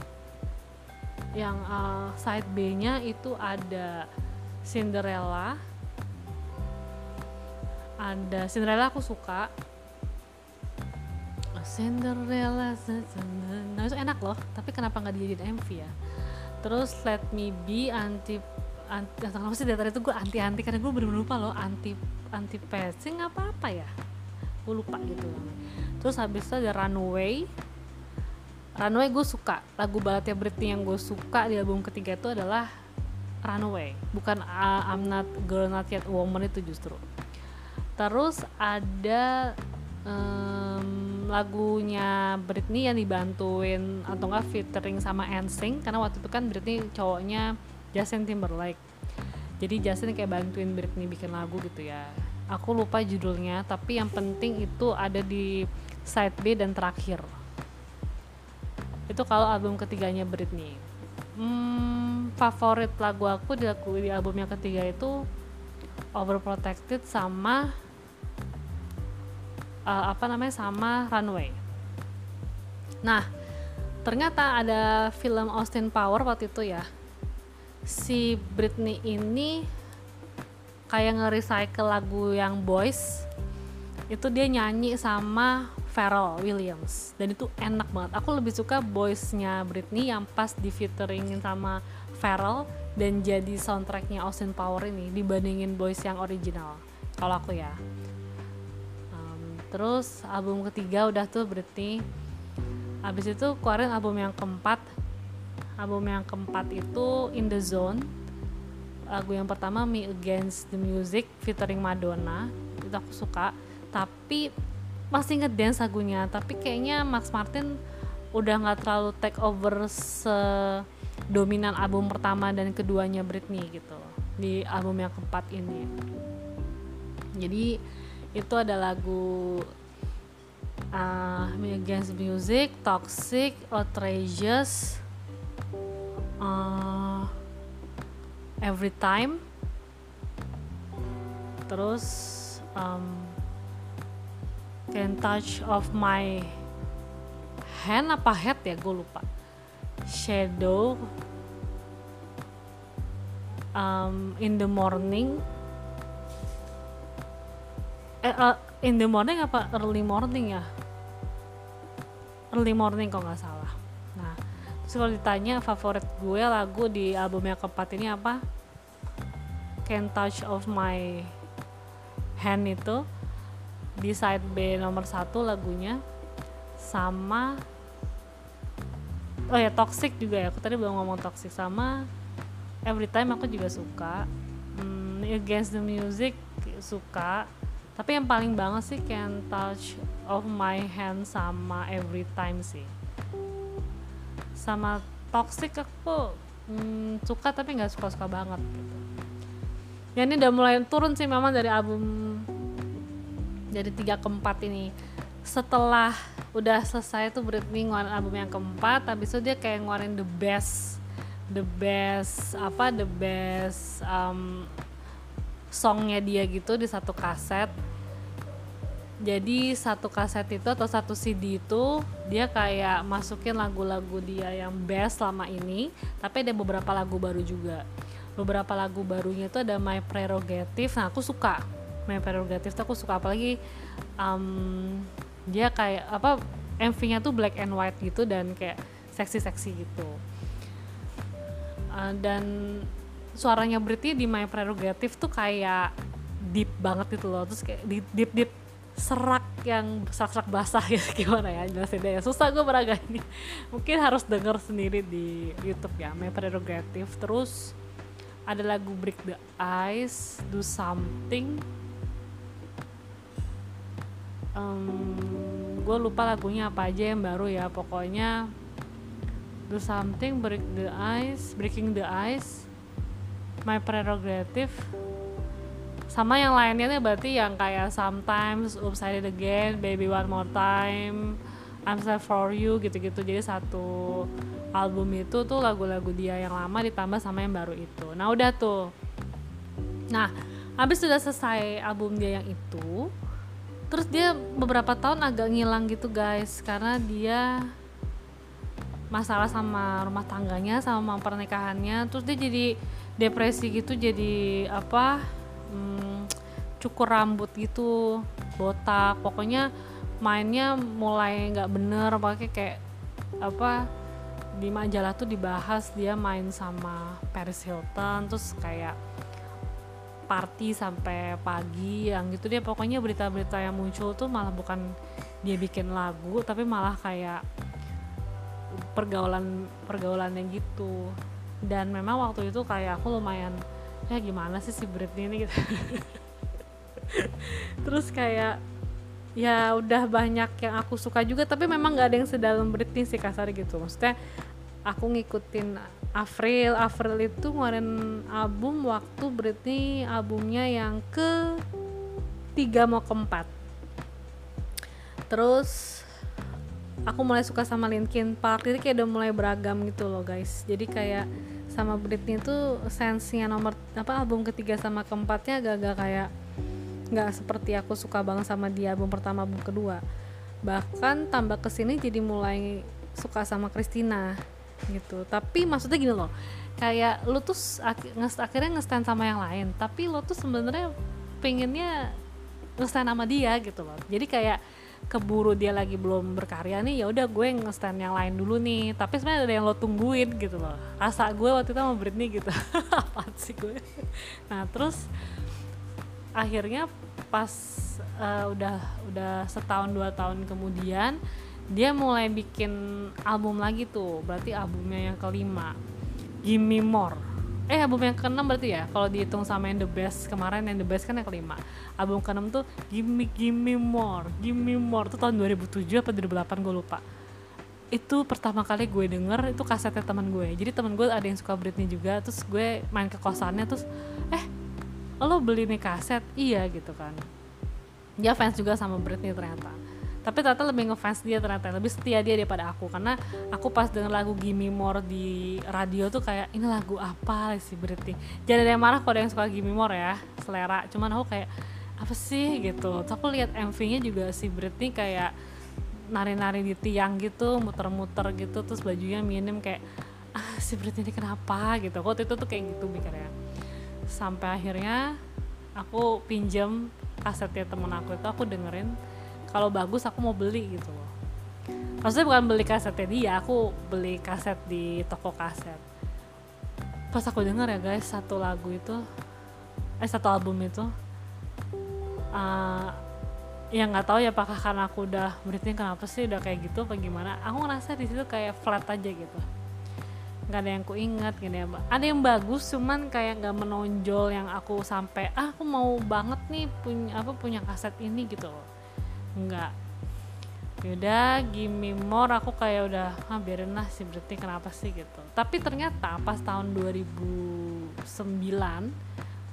yang uh, side B nya itu ada Cinderella. Ada Cinderella aku suka. Cinderella nah itu enak loh tapi kenapa nggak dijadiin MV ya? Terus Let Me Be anti anti kenapa sih dari itu gue anti anti karena gue bener-bener lupa loh anti anti passing apa apa ya? Gue lupa gitu. Terus habis itu ada Runaway Runaway gue suka. Lagu baladnya Britney yang gue suka di album ketiga itu adalah Runaway. Bukan uh, I'm Not Girl Not Yet Woman itu justru. Terus ada um, lagunya Britney yang dibantuin atau enggak featuring sama NSYNC karena waktu itu kan Britney cowoknya Justin Timberlake. Jadi Justin kayak bantuin Britney bikin lagu gitu ya. Aku lupa judulnya tapi yang penting itu ada di side B dan terakhir itu kalau album ketiganya Britney hmm, favorit lagu aku di, lagu, di album yang ketiga itu Overprotected sama uh, apa namanya sama Runway. Nah, ternyata ada film Austin Power waktu itu ya. Si Britney ini kayak nge-recycle lagu yang Boys. Itu dia nyanyi sama Pharrell Williams. Dan itu enak banget. Aku lebih suka Boys-nya Britney yang pas di featuringin sama Pharrell dan jadi soundtracknya Austin Power ini dibandingin Boys yang original. Kalau aku ya. Terus album ketiga udah tuh berarti habis itu keluarin album yang keempat. Album yang keempat itu In The Zone. Lagu yang pertama Me Against The Music featuring Madonna. Itu aku suka. Tapi masih ngedance lagunya tapi kayaknya Max Martin udah nggak terlalu take over se dominan album pertama dan keduanya Britney gitu di album yang keempat ini. Jadi itu ada lagu uh, Against Music, Toxic, Outrageous, uh, Every Time, terus um, Can Touch of My Hand apa Head ya? Gue lupa, Shadow, um, In the Morning, eh, uh, in the morning apa early morning ya? Early morning kok nggak salah. Nah terus kalau ditanya favorit gue lagu di album yang keempat ini apa? Can Touch of My Hand itu di side B nomor satu lagunya sama oh ya toxic juga ya. Aku tadi belum ngomong toxic sama every time aku juga suka. Hmm, against the music suka. Tapi yang paling banget sih can touch of my hand sama every time sih. Sama toxic aku hmm, suka tapi nggak suka-suka banget gitu. Ya ini udah mulai turun sih memang dari album dari tiga keempat ini. Setelah udah selesai tuh Britney ngeluarin album yang keempat habis itu dia kayak ngeluarin the best the best apa the best um, songnya dia gitu di satu kaset. Jadi satu kaset itu atau satu CD itu dia kayak masukin lagu-lagu dia yang best selama ini tapi ada beberapa lagu baru juga. Beberapa lagu barunya itu ada My Prerogative. Nah aku suka My Prerogative tuh aku suka. Apalagi um, dia kayak apa MV-nya tuh black and white gitu dan kayak seksi-seksi gitu. Uh, dan suaranya Britney di My Prerogative tuh kayak deep banget gitu loh. Terus kayak deep deep deep serak yang serak-serak basah gitu. Gimana ya jelasin ya. Susah gue beraga ini mungkin harus denger sendiri di YouTube ya My Prerogative. Terus ada lagu Break the Ice Do Something um, gue lupa lagunya apa aja yang baru ya. Pokoknya Do Something Break the Ice Breaking the Ice My Prerogative sama yang lainnya nih berarti yang kayak sometimes oops I did again baby one more time I'm sad for you gitu-gitu. Jadi satu album itu tuh lagu-lagu dia yang lama ditambah sama yang baru itu. Nah udah tuh. Nah habis sudah selesai album dia yang itu terus dia beberapa tahun agak ngilang gitu guys. Karena dia masalah sama rumah tangganya sama pernikahannya. Terus dia jadi depresi gitu jadi apa hmm, cukur rambut gitu botak. Pokoknya mainnya mulai nggak bener pakai kayak apa di majalah tuh dibahas dia main sama Paris Hilton terus kayak party sampai pagi yang gitu dia pokoknya berita-berita yang muncul tuh malah bukan dia bikin lagu tapi malah kayak pergaulan pergaulannya gitu. Dan memang waktu itu kayak aku lumayan ya gimana sih si Britney ini? gitu. Terus kayak ya udah banyak yang aku suka juga tapi memang nggak ada yang sedalam Britney sih kasar gitu. Maksudnya aku ngikutin April April itu ngeluarin album waktu Britney albumnya yang ke tiga mau keempat. Terus aku mulai suka sama Linkin Park. Jadi kayak udah mulai beragam gitu loh guys. Jadi kayak sama Britney itu sensinya nomor apa album ketiga sama keempatnya agak-agak kayak nggak seperti aku suka banget sama dia album pertama album kedua. Bahkan tambah ke sini jadi mulai suka sama Christina gitu. Tapi maksudnya gini loh kayak lu tuh ak akhirnya ngestand sama yang lain tapi lo tuh sebenarnya pengennya ngestand sama dia gitu loh. Jadi kayak keburu dia lagi belum berkarya nih ya udah gue ngestand yang lain dulu nih. Tapi sebenarnya ada yang lo tungguin gitu loh. Asa gue waktu itu mau Britney gitu. Apa sih gue? Nah terus akhirnya pas uh, udah udah setahun dua tahun kemudian dia mulai bikin album lagi tuh berarti albumnya yang kelima. Gimme More. Eh album yang keenam berarti ya kalau dihitung sama yang the best. Kemarin yang the best kan yang kelima. Album keenam tuh Gimme Gimme More Gimme More. Itu tahun 2007 apa 2008 gue lupa. Itu pertama kali gue denger itu kasetnya teman gue jadi teman gue ada yang suka Britney juga terus gue main ke kosannya terus eh lo beli nih kaset? Iya gitu kan. Dia fans juga sama Britney ternyata tapi ternyata lebih ngefans dia ternyata lebih setia dia daripada aku. Karena aku pas denger lagu Gimme More di radio tuh kayak ini lagu apa sih Britney jadi ada yang marah kalau ada yang suka Gimme More ya selera. Cuman aku kayak apa sih? Gitu. Terus aku lihat MV-nya juga si Britney kayak nari-nari di tiang gitu muter-muter gitu terus bajunya minim kayak ah si Britney ini kenapa? Gitu. Waktu itu tuh kayak gitu mikirnya. Sampai akhirnya aku pinjam kasetnya temen aku itu aku dengerin kalau bagus aku mau beli gitu loh. Maksudnya bukan beli kasetnya dia aku beli kaset di toko kaset. Pas aku dengar ya guys satu lagu itu eh satu album itu uh, ya nggak tahu ya apakah karena aku udah Britney kenapa sih udah kayak gitu apa gimana. Aku ngerasa di situ kayak flat aja gitu. Nggak ada yang ku ingat ada yang ada yang bagus cuman kayak nggak menonjol yang aku sampai ah aku mau banget nih punya apa punya kaset ini gitu loh enggak. Yaudah gimme more. Aku kayak udah ah biarin lah sih berarti kenapa sih? gitu. Tapi ternyata pas tahun 2009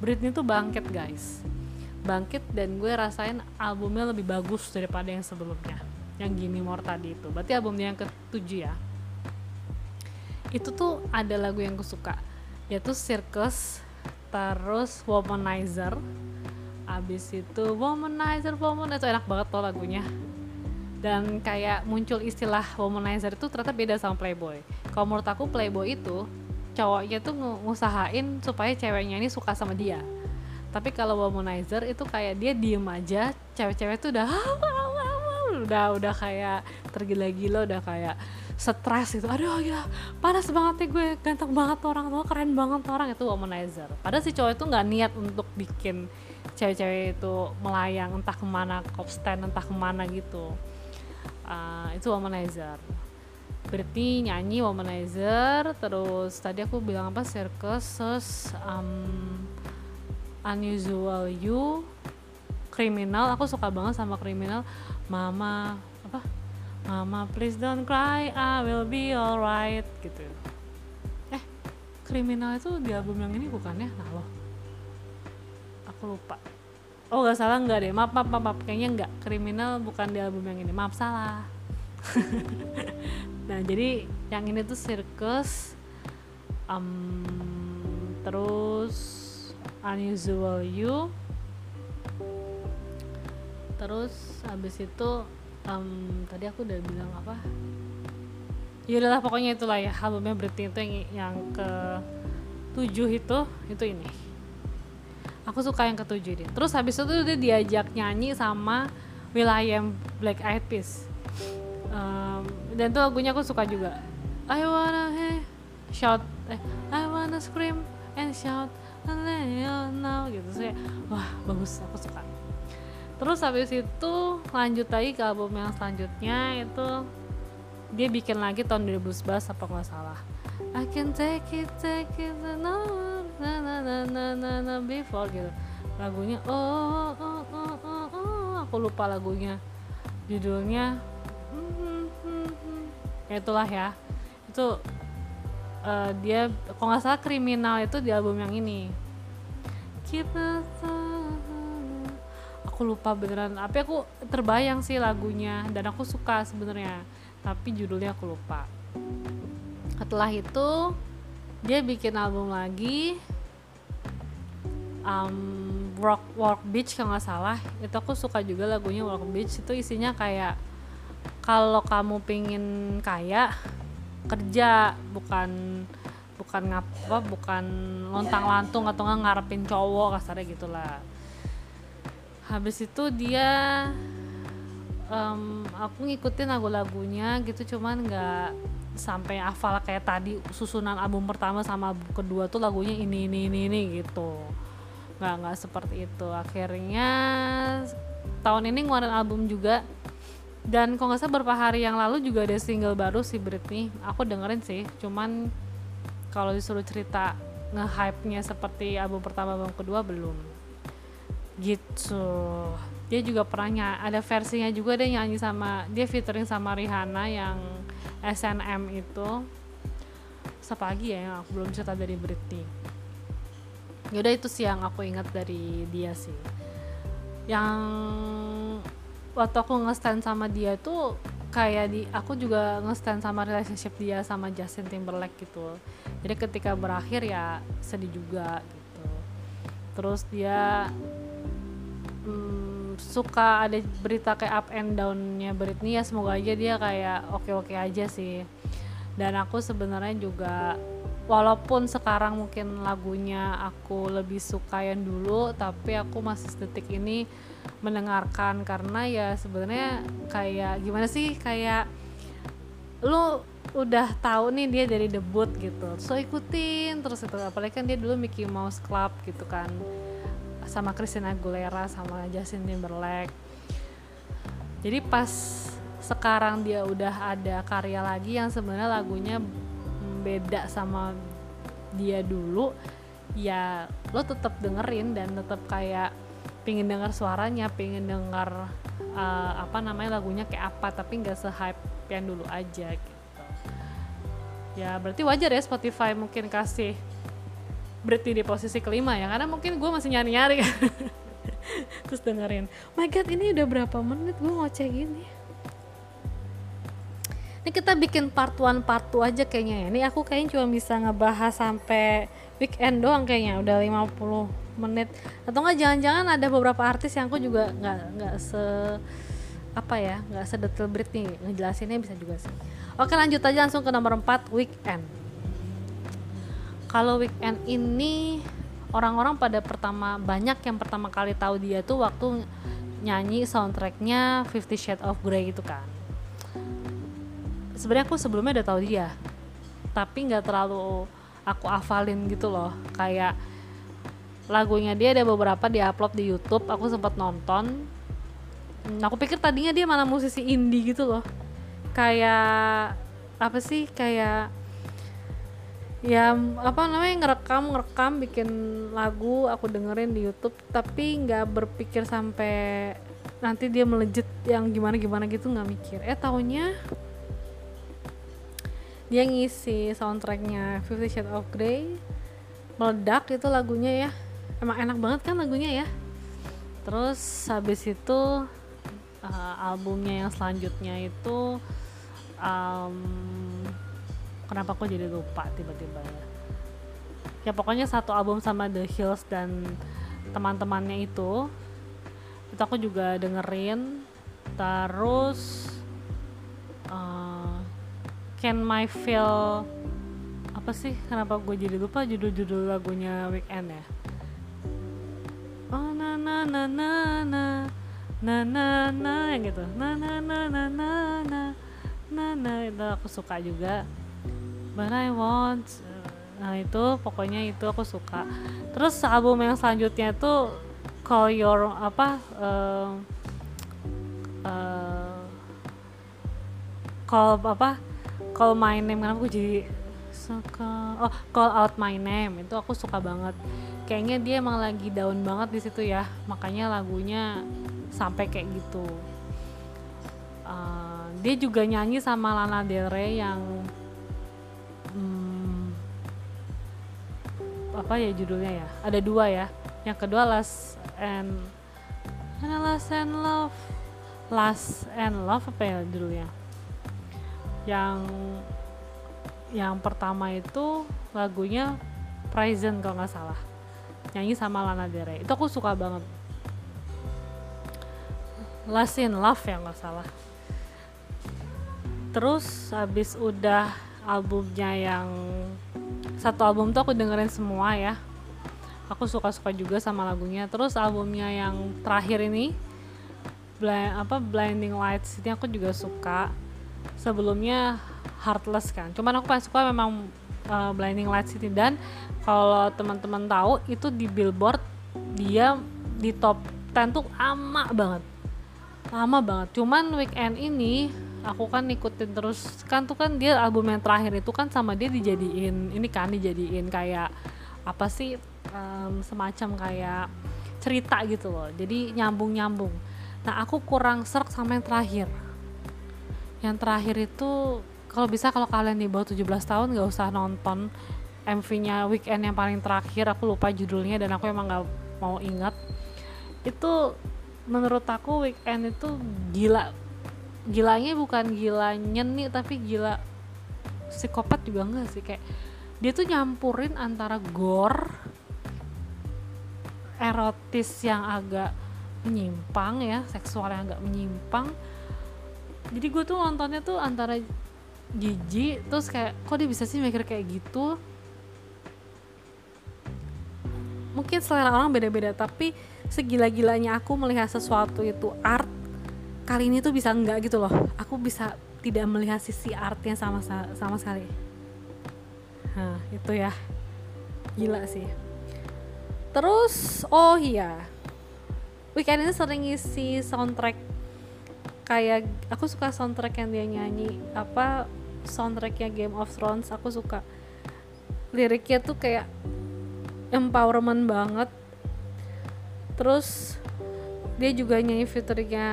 Britney tuh bangkit guys. Bangkit dan gue rasain albumnya lebih bagus daripada yang sebelumnya. Yang Gimme More tadi itu. Berarti albumnya yang ketujuh ya? Itu tuh ada lagu yang gue suka yaitu Circus terus Womanizer abis itu womanizer womanizer enak banget tuh lagunya. Dan kayak muncul istilah womanizer itu ternyata beda sama playboy. Kalau menurut aku playboy itu cowoknya tuh ngusahain supaya ceweknya ini suka sama dia. Tapi kalau womanizer itu kayak dia diem aja cewek-cewek tuh udah udah udah kayak tergila-gila udah kayak stres itu aduh ya panas banget ya gue ganteng banget orang tuh keren banget orang itu womanizer. Padahal si cowok itu nggak niat untuk bikin cewek-cewek itu melayang entah ke mana cop stand entah ke mana gitu. Uh, itu womanizer. Berarti nyanyi womanizer terus tadi aku bilang apa circus um, unusual you kriminal aku suka banget sama kriminal mama apa? Mama please don't cry I will be alright gitu. Eh kriminal itu di album yang ini bukan ya? Nah loh aku lupa. Oh nggak salah nggak deh. Maaf, maaf maaf kayaknya nggak. Kriminal bukan di album yang ini. Maaf salah. Nah jadi yang ini tuh circus um, terus unusual you terus habis itu um, tadi aku udah bilang apa? Ya udahlah pokoknya itulah ya. Albumnya berarti itu yang, yang ke tujuh itu itu ini aku suka yang ketujuh dia terus habis itu dia diajak nyanyi sama Will I Am Black Eyed Peas. Um, dan tuh lagunya aku suka juga. I wanna hey, shout eh, I wanna scream and shout now gitu. Sih wah bagus aku suka. Terus habis itu lanjut lagi ke album yang selanjutnya itu dia bikin lagi tahun 2011 apa nggak salah. I can take it take it no na na na na na, na before gitu. Lagunya oh, oh oh oh oh aku lupa lagunya. Judulnya ya itulah ya. Itu uh, dia kalau nggak salah kriminal itu di album yang ini. Kita aku lupa beneran. Tapi aku terbayang sih lagunya dan aku suka sebenarnya. Tapi judulnya aku lupa. Setelah itu dia bikin album lagi um, Work Work Beach kalau nggak salah. Itu aku suka juga lagunya Work Beach. Itu isinya kayak kalau kamu pingin kaya kerja bukan bukan ngapa bukan lontang lantung atau nggak ngarepin cowok kasarnya gitulah. Habis itu dia um, aku ngikutin lagu-lagunya gitu cuman nggak sampai hafal kayak tadi susunan album pertama sama album kedua tuh lagunya ini ini ini ini gitu. Nggak nggak seperti itu. Akhirnya tahun ini ngeluarin album juga. Dan kalau nggak salah beberapa hari yang lalu juga ada single baru si Britney. Aku dengerin sih cuman kalau disuruh cerita nge-hype-nya seperti album pertama album kedua belum. Gitu. Dia juga pernah ada versinya juga dia nyanyi sama dia featuring sama Rihanna yang SNM itu siapa lagi ya yang aku belum cerita dari Britney yaudah itu sih yang aku ingat dari dia sih. Yang waktu aku nge-stand sama dia tuh kayak di aku juga nge-stand sama relationship dia sama Justin Timberlake gitu. Jadi ketika berakhir ya sedih juga gitu. Terus dia hmm, suka ada berita kayak up and downnya Britney ya semoga aja dia kayak oke-oke aja sih. Dan aku sebenarnya juga walaupun sekarang mungkin lagunya aku lebih suka yang dulu tapi aku masih detik ini mendengarkan karena ya sebenarnya kayak gimana sih kayak lu udah tahu nih dia dari debut gitu. So ikutin terus itu apalagi kan dia dulu Mickey Mouse Club gitu kan sama Christina Aguilera sama Justin Timberlake. Jadi pas sekarang dia udah ada karya lagi yang sebenarnya lagunya beda sama dia dulu ya lo tetap dengerin dan tetap kayak pingin dengar suaranya pingin dengar uh, apa namanya lagunya kayak apa tapi nggak se-hype yang dulu aja gitu. Ya berarti wajar ya Spotify mungkin kasih Britney di posisi kelima ya karena mungkin gue masih nyari-nyari terus dengerin my god ini udah berapa menit gue ngoceh gini? Ini kita bikin part one part 2 aja kayaknya ya. Ini aku kayaknya cuma bisa ngebahas sampai weekend doang kayaknya udah 50 menit. Atau enggak jangan-jangan ada beberapa artis yang aku juga nggak nggak se apa ya nggak sedetail Britney ngejelasinnya bisa juga sih. Oke lanjut aja langsung ke nomor 4 weekend kalau weekend ini orang-orang pada pertama banyak yang pertama kali tahu dia tuh waktu nyanyi soundtracknya Fifty Shades of Grey gitu kan. Sebenarnya aku sebelumnya udah tahu dia tapi nggak terlalu aku hafalin gitu loh. Kayak lagunya dia ada beberapa di upload di YouTube aku sempat nonton. Nah, aku pikir tadinya dia mana musisi indie gitu loh. Kayak apa sih kayak ya apa namanya ngerekam ngerekam bikin lagu aku dengerin di YouTube tapi nggak berpikir sampai nanti dia melejit yang gimana gimana gitu nggak mikir. Eh tahunya dia ngisi soundtracknya Fifty Shades of Grey meledak itu lagunya ya. Emang enak banget kan lagunya ya? Terus habis itu uh, albumnya yang selanjutnya itu um, kenapa aku jadi lupa tiba-tiba ya ya pokoknya satu album sama The Hills dan teman-temannya itu itu aku juga dengerin terus uh, Can My Feel apa sih kenapa gue jadi lupa judul-judul lagunya Weekend ya oh na na na na na na na na gitu na na na na na na na na itu aku suka juga but I want nah itu pokoknya itu aku suka. Terus album yang selanjutnya itu call your apa uh, uh, call apa call my name kenapa aku jadi suka oh call out my name itu aku suka banget. Kayaknya dia emang lagi down banget di situ ya makanya lagunya sampai kayak gitu. Uh, dia juga nyanyi sama Lana Del Rey yang apa ya judulnya ya? Ada dua ya. Yang kedua Last and Last and Love? Last and Love apa ya judulnya? Yang yang pertama itu lagunya Present kalau nggak salah. Nyanyi sama Lana Del Rey. Itu aku suka banget. Last in Love yang nggak salah. Terus habis udah albumnya yang satu album tuh aku dengerin semua ya. Aku suka-suka juga sama lagunya. Terus albumnya yang terakhir ini Blind, apa Blinding Lights ini aku juga suka. Sebelumnya Heartless kan. Cuman aku paling suka memang uh, Blinding Lights ini. Dan kalau teman-teman tahu itu di Billboard dia di top 10 tuh lama banget. Lama banget. Cuman weekend ini aku kan ikutin terus. Kan tuh kan dia album yang terakhir itu kan sama dia dijadiin ini kan dijadiin kayak apa sih um, semacam kayak cerita gitu loh. Jadi nyambung nyambung nah aku kurang serk sama yang terakhir. Yang terakhir itu kalau bisa kalau kalian di bawah 17 tahun gak usah nonton MV-nya Weekend yang paling terakhir. Aku lupa judulnya dan aku emang gak mau ingat. Itu menurut aku Weekend itu gila gilanya bukan gila nyeni tapi gila psikopat juga enggak sih. Kayak dia tuh nyampurin antara gore erotis yang agak menyimpang ya seksual yang agak menyimpang. Jadi gue tuh nontonnya tuh antara jijik terus kayak kok dia bisa sih mikir kayak gitu? Mungkin selera orang beda-beda tapi segila-gilanya aku melihat sesuatu itu art kali ini tuh bisa enggak gitu loh. Aku bisa tidak melihat sisi artnya sama sama sekali. Nah itu ya. Gila sih. Terus oh iya. Weekend ini sering isi soundtrack. Kayak aku suka soundtrack yang dia nyanyi. Apa soundtracknya Game of Thrones aku suka. Liriknya tuh kayak empowerment banget. Terus dia juga nyanyi fiturnya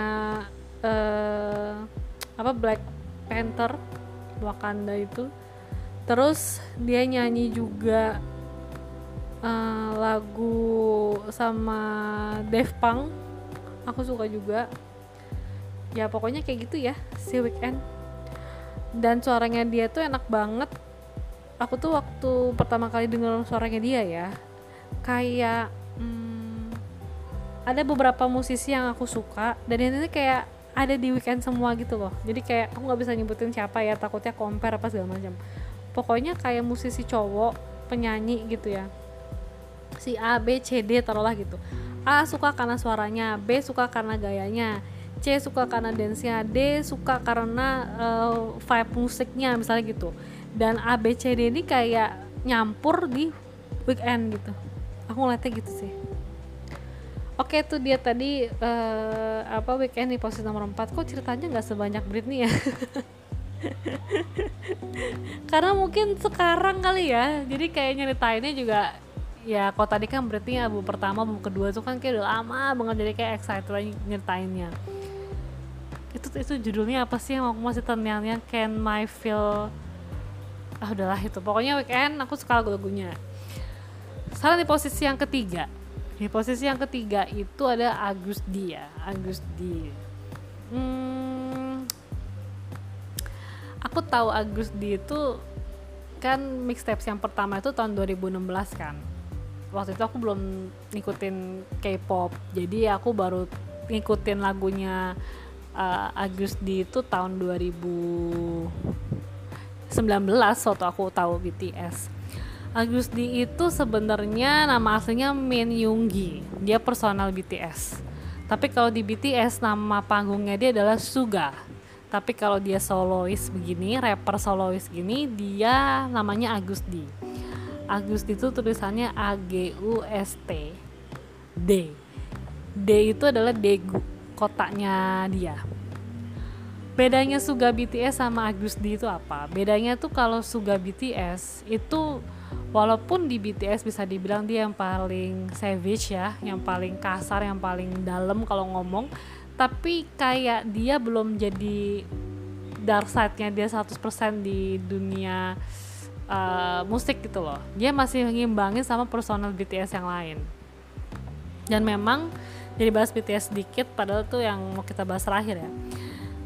uh, apa Black Panther Wakanda itu. Terus dia nyanyi juga uh, lagu sama Dave Punk. Aku suka juga. Ya pokoknya kayak gitu ya si weekend. Dan suaranya dia tuh enak banget. Aku tuh waktu pertama kali denger suaranya dia ya kayak hmm, ada beberapa musisi yang aku suka. Dan ini kayak ada di weekend semua gitu loh jadi kayak aku nggak bisa nyebutin siapa ya takutnya compare apa segala macam pokoknya kayak musisi cowok penyanyi gitu ya si A B C D taruhlah gitu A suka karena suaranya B suka karena gayanya C suka karena dance-nya, D suka karena uh, vibe musiknya misalnya gitu. Dan A B C D ini kayak nyampur di weekend gitu. Aku ngeliatnya gitu sih. Oke itu dia tadi uh, apa weekend di posisi nomor 4 kok ceritanya nggak sebanyak Britney ya? Karena mungkin sekarang kali ya. Jadi kayak nyeritainnya juga ya kalau tadi kan Britney album pertama album kedua itu kan kayak udah lama banget jadi kayak excited nyeritainnya itu itu judulnya apa sih yang aku masih terngiang Can My Feel? Ah udahlah itu. Pokoknya weekend aku suka lagu-lagunya. Sekarang di posisi yang ketiga di posisi yang ketiga itu ada Agus Dia. Agus Dia. Hmm, aku tahu Agus Dia itu kan mixtapes yang pertama itu tahun 2016 kan. Waktu itu aku belum ngikutin K-pop. Jadi aku baru ngikutin lagunya uh, Agus di itu tahun 2019 waktu aku tahu BTS. Agus di itu sebenarnya nama aslinya Min Yoongi. Dia personal BTS. tapi kalau di BTS nama panggungnya dia adalah Suga. Tapi kalau dia solois begini rapper solois gini dia namanya Agusdi. Agusdi itu tulisannya A G U S T D. D itu adalah Degu kotaknya dia. Bedanya Suga BTS sama Agusdi itu apa? Bedanya tuh kalau Suga BTS itu walaupun di BTS bisa dibilang dia yang paling savage ya yang paling kasar yang paling dalam kalau ngomong. Tapi kayak dia belum jadi dark side-nya dia 100% di dunia uh, musik gitu loh. Dia masih ngimbangin sama personal BTS yang lain. Dan memang jadi bahas BTS sedikit padahal tuh yang mau kita bahas terakhir ya.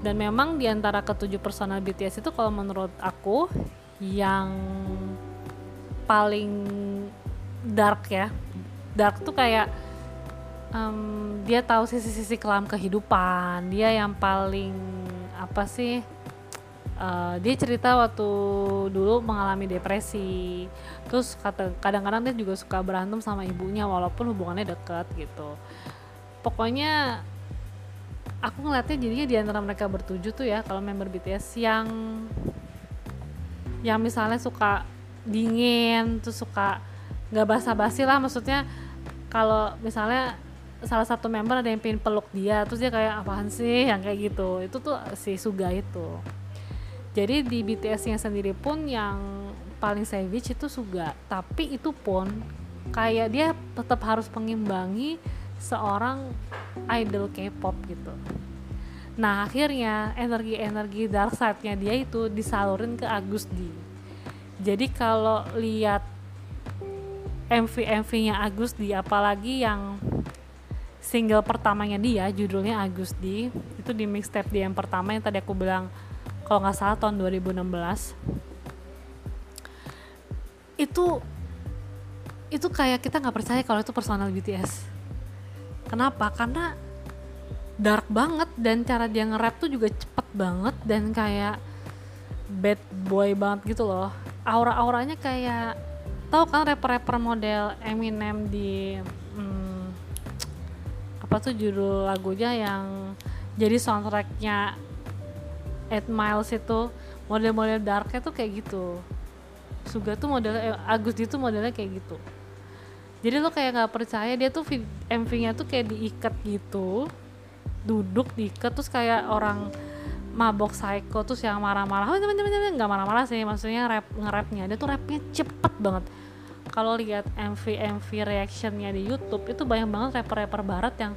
Dan memang di antara ketujuh personal BTS itu kalau menurut aku yang paling dark ya. Dark tuh kayak um, dia tahu sisi-sisi kelam kehidupan. Dia yang paling apa sih uh, dia cerita waktu dulu mengalami depresi. Terus kadang-kadang dia juga suka berantem sama ibunya walaupun hubungannya deket gitu. Pokoknya aku ngeliatnya jadinya di antara mereka bertujuh tuh ya kalau member BTS yang yang misalnya suka dingin tuh suka nggak basa-basi lah. Maksudnya kalau misalnya salah satu member ada yang pengen peluk dia terus dia kayak apaan sih? Yang kayak gitu. Itu tuh si Suga itu. Jadi di BTS-nya sendiri pun yang paling savage itu Suga. Tapi itu pun kayak dia tetap harus mengimbangi seorang idol K-pop gitu. Nah akhirnya energi-energi dark side-nya dia itu disalurin ke Agus Di. Jadi kalau lihat MV-MV-nya Agus Di, apalagi yang single pertamanya dia, judulnya Agus Di, itu di mixtape dia yang pertama yang tadi aku bilang kalau nggak salah tahun 2016 itu itu kayak kita nggak percaya kalau itu personal BTS Kenapa? Karena dark banget dan cara dia nge-rap tuh juga cepet banget dan kayak bad boy banget gitu loh. Aura-auranya kayak tahu kan rapper-rapper model Eminem di hmm, apa tuh judul lagunya yang jadi soundtracknya Eight Miles itu model-model darknya tuh kayak gitu. Suga tuh modelnya eh, Agus itu modelnya kayak gitu jadi lo kayak nggak percaya dia tuh MV-nya tuh kayak diikat gitu duduk diikat terus kayak orang mabok psycho terus yang marah-marah. Oh teman-teman nggak marah-marah sih maksudnya rap nge-rapnya. Dia tuh rapnya cepet banget. Kalau lihat MV MV reactionnya di YouTube itu banyak banget rapper-rapper barat yang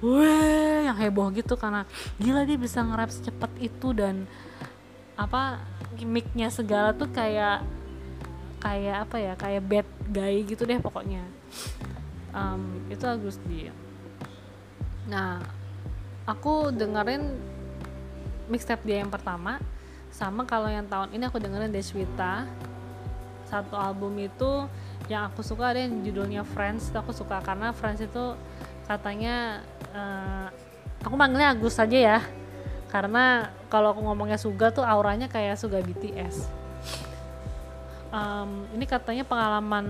weh yang heboh gitu karena gila dia bisa nge-rap secepat itu dan apa gimmicknya segala tuh kayak kayak apa ya kayak bad guy gitu deh pokoknya. Um, itu Agusdi nah aku dengerin mixtape dia yang pertama sama kalau yang tahun ini aku dengerin Deswita satu album itu yang aku suka ada yang judulnya Friends itu aku suka. Karena Friends itu katanya uh, aku manggilnya Agus saja ya. Karena kalau aku ngomongnya Suga tuh auranya kayak Suga BTS um, ini katanya pengalaman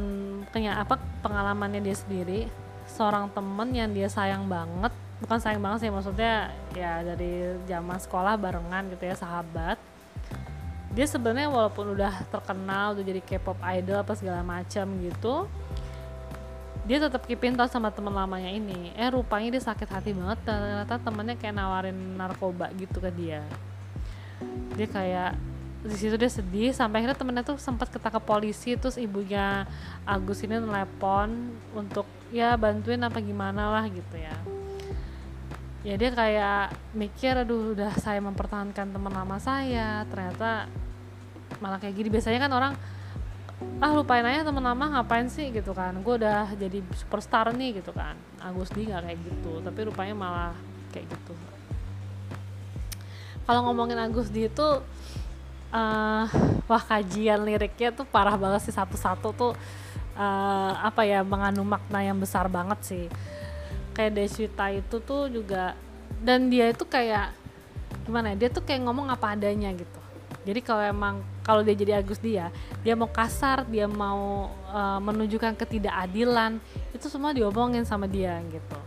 kayak apa pengalamannya dia sendiri. Seorang temen yang dia sayang banget bukan sayang banget sih maksudnya ya dari zaman sekolah barengan gitu ya sahabat. Dia sebenarnya walaupun udah terkenal udah jadi K-pop idol apa segala macam gitu dia tetap keepin touch sama teman lamanya ini. Eh rupanya dia sakit hati banget ternyata temennya kayak nawarin narkoba gitu ke dia. Dia kayak di situ dia sedih sampai akhirnya temennya tuh sempat ketangkap polisi terus ibunya Agus ini telepon untuk ya bantuin apa gimana lah gitu ya ya dia kayak mikir aduh udah saya mempertahankan teman lama saya ternyata malah kayak gini. Biasanya kan orang ah lupain aja teman lama ngapain sih? Gitu kan. Gue udah jadi superstar nih gitu kan. Agus di nggak kayak gitu tapi rupanya malah kayak gitu. Kalau ngomongin Agus di itu uh, wah kajian liriknya tuh parah banget sih satu-satu tuh uh, apa ya mengandung makna yang besar banget sih kayak Deswita itu tuh juga dan dia itu kayak gimana ya dia tuh kayak ngomong apa adanya gitu. Jadi kalau emang kalau dia jadi Agus dia dia mau kasar dia mau uh, menunjukkan ketidakadilan itu semua diomongin sama dia gitu.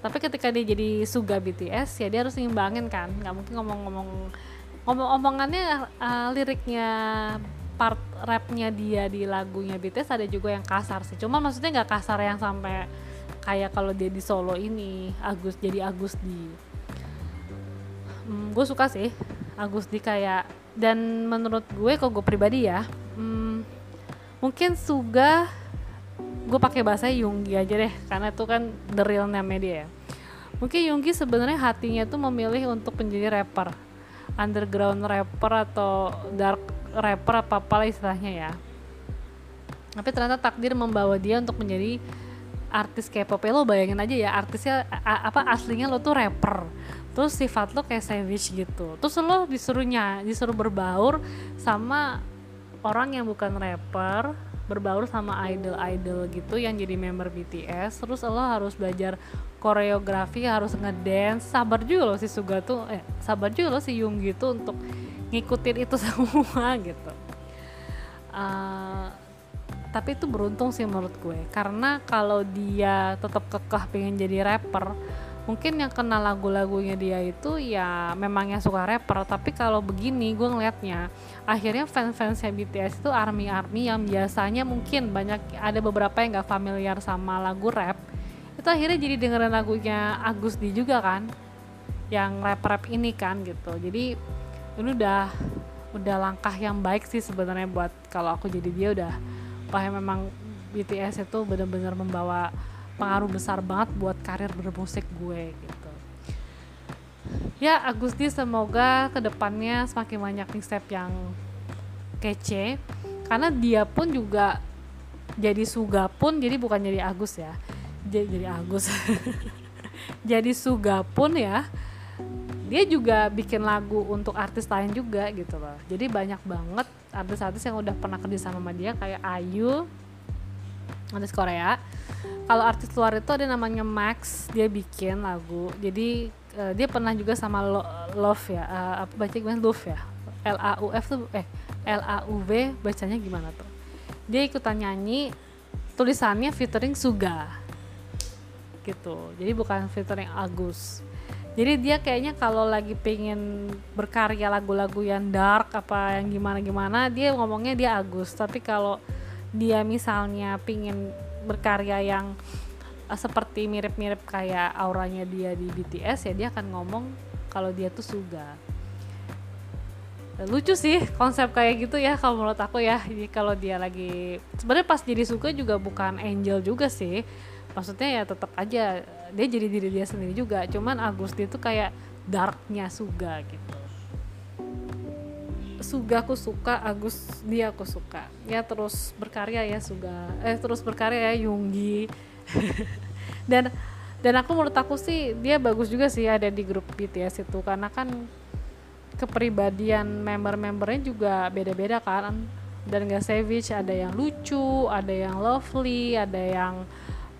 Tapi ketika dia jadi suga BTS ya dia harus ngimbangin kan nggak mungkin ngomong-ngomong ngomong-omongannya uh, liriknya part rapnya dia di lagunya BTS ada juga yang kasar sih. Cuma maksudnya nggak kasar yang sampai kayak kalau dia di solo ini Agus jadi Agus di hmm, gue suka sih Agus di kayak dan menurut gue kok gue pribadi ya hmm, mungkin Suga gue pakai bahasa Yunggi aja deh karena itu kan the real name dia ya. Mungkin Yunggi sebenarnya hatinya tuh memilih untuk menjadi rapper underground rapper atau dark rapper apa apa istilahnya ya. Tapi ternyata takdir membawa dia untuk menjadi artis K-pop ya, lo bayangin aja ya artisnya apa aslinya lo tuh rapper. Terus sifat lo kayak savage gitu. Terus lo disuruhnya disuruh berbaur sama orang yang bukan rapper berbaur sama idol-idol gitu yang jadi member BTS terus lo harus belajar koreografi harus ngedance. Sabar juga lo si Suga tuh eh sabar juga lo si Yung gitu untuk ngikutin itu semua gitu. Uh, tapi itu beruntung sih menurut gue. Karena kalau dia tetap kekeh pengen jadi rapper mungkin yang kenal lagu-lagunya dia itu ya memang yang suka rapper. Tapi kalau begini gue ngeliatnya akhirnya fans-fansnya BTS itu army-army yang biasanya mungkin banyak ada beberapa yang gak familiar sama lagu rap itu akhirnya jadi dengerin lagunya Agus di juga kan yang rap-rap ini kan gitu. Jadi ini udah udah langkah yang baik sih sebenarnya buat kalau aku jadi dia udah wah memang BTS itu benar-benar membawa pengaruh besar banget buat karir bermusik gue gitu. Ya Agusti semoga ke depannya semakin banyak step yang kece karena dia pun juga jadi Suga pun jadi bukan jadi Agus ya jadi, jadi Agus. Jadi Suga pun ya dia juga bikin lagu untuk artis lain juga gitu loh. Jadi banyak banget artis-artis yang udah pernah kerja sama dia kayak Ayu artis Korea. Kalau artis luar itu ada namanya Max dia bikin lagu. Jadi uh, dia pernah juga sama Lo Love ya uh, apa baca gimana? Love ya? L A U F tuh eh L A U V bacanya gimana tuh? Dia ikutan nyanyi tulisannya featuring Suga. Gitu. Jadi bukan featuring Agus jadi dia kayaknya kalau lagi pengen berkarya lagu-lagu yang dark apa yang gimana gimana dia ngomongnya dia Agus. Tapi kalau dia misalnya pingin berkarya yang uh, seperti mirip-mirip kayak auranya dia di BTS ya dia akan ngomong kalau dia tuh Suga. Lucu sih konsep kayak gitu ya kalau menurut aku ya. Jadi kalau dia lagi sebenarnya pas jadi Suga juga bukan angel juga sih. Maksudnya ya tetap aja dia jadi diri dia sendiri juga cuman Agusti itu kayak darknya Suga gitu Suga aku suka, Agus dia aku suka. Ya terus berkarya ya Suga. Eh terus berkarya ya Yunggi. dan dan aku menurut aku sih dia bagus juga sih ada di grup BTS itu karena kan kepribadian member-membernya juga beda-beda kan dan gak savage ada yang lucu ada yang lovely ada yang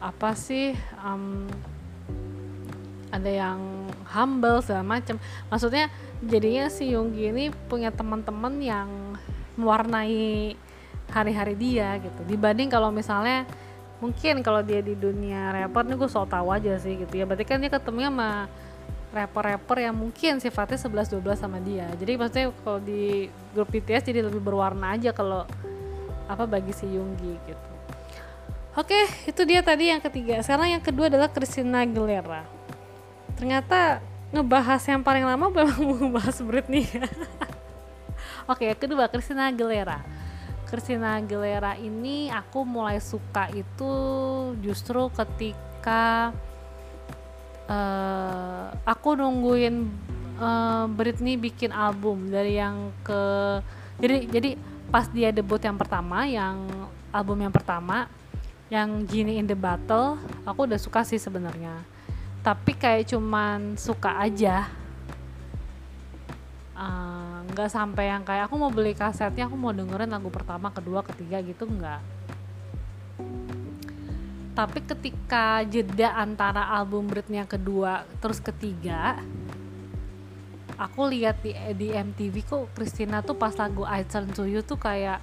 apa sih um, ada yang humble segala macam maksudnya jadinya si Yonggi ini punya teman-teman yang mewarnai hari-hari dia gitu. Dibanding kalau misalnya mungkin kalau dia di dunia rapper nih gue so tau aja sih gitu ya. Berarti kan dia ketemu sama rapper-rapper yang mungkin sifatnya 11-12 sama dia. Jadi maksudnya kalau di grup BTS jadi lebih berwarna aja kalau apa bagi si Yonggi gitu. Oke itu dia tadi yang ketiga. Sekarang yang kedua adalah Christina Aguilera ternyata ngebahas yang paling lama memang ngebahas Britney oke okay, kedua Christina Aguilera. Christina Aguilera ini aku mulai suka itu justru ketika uh, aku nungguin uh, Britney bikin album dari yang ke jadi jadi pas dia debut yang pertama yang album yang pertama yang Genie in the Battle aku udah suka sih sebenarnya tapi kayak cuman suka aja. Eh, nggak uh, sampai yang kayak aku mau beli kasetnya aku mau dengerin lagu pertama kedua ketiga gitu nggak. Tapi ketika jeda antara album Britney yang kedua terus ketiga aku lihat di di MTV kok Christina tuh pas lagu I Turn to You tuh kayak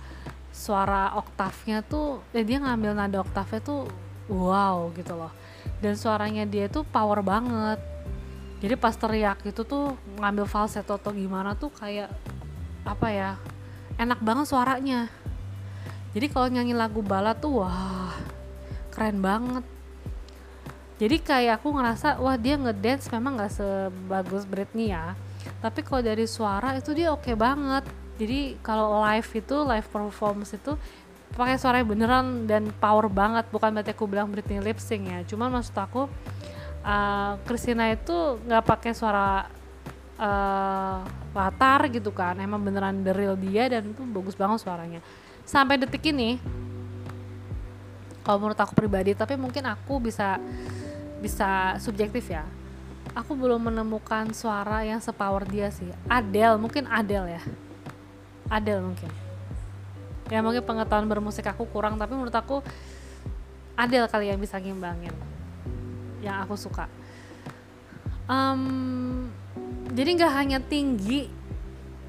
suara oktavnya tuh eh, dia ngambil nada oktavnya tuh wow gitu loh dan suaranya dia tuh power banget. Jadi pas teriak itu tuh ngambil falsetto atau gimana tuh kayak apa ya enak banget suaranya. Jadi kalau nyanyi lagu balad tuh wah keren banget. Jadi kayak aku ngerasa wah dia ngedance memang nggak sebagus Britney ya. Tapi kalau dari suara itu dia oke okay banget. Jadi kalau live itu live performance itu pakai suara beneran dan power banget. Bukan berarti aku bilang Britney lip sync ya. Cuman maksud aku uh, Christina itu nggak pakai suara uh, latar gitu kan. Emang beneran the real dia dan itu bagus banget suaranya. Sampai detik ini kalau menurut aku pribadi tapi mungkin aku bisa bisa subjektif ya. Aku belum menemukan suara yang sepower dia sih. Adele mungkin Adele ya. Adele mungkin ya mungkin pengetahuan bermusik aku kurang tapi menurut aku Adele kali yang bisa ngimbangin yang aku suka. Um, jadi nggak hanya tinggi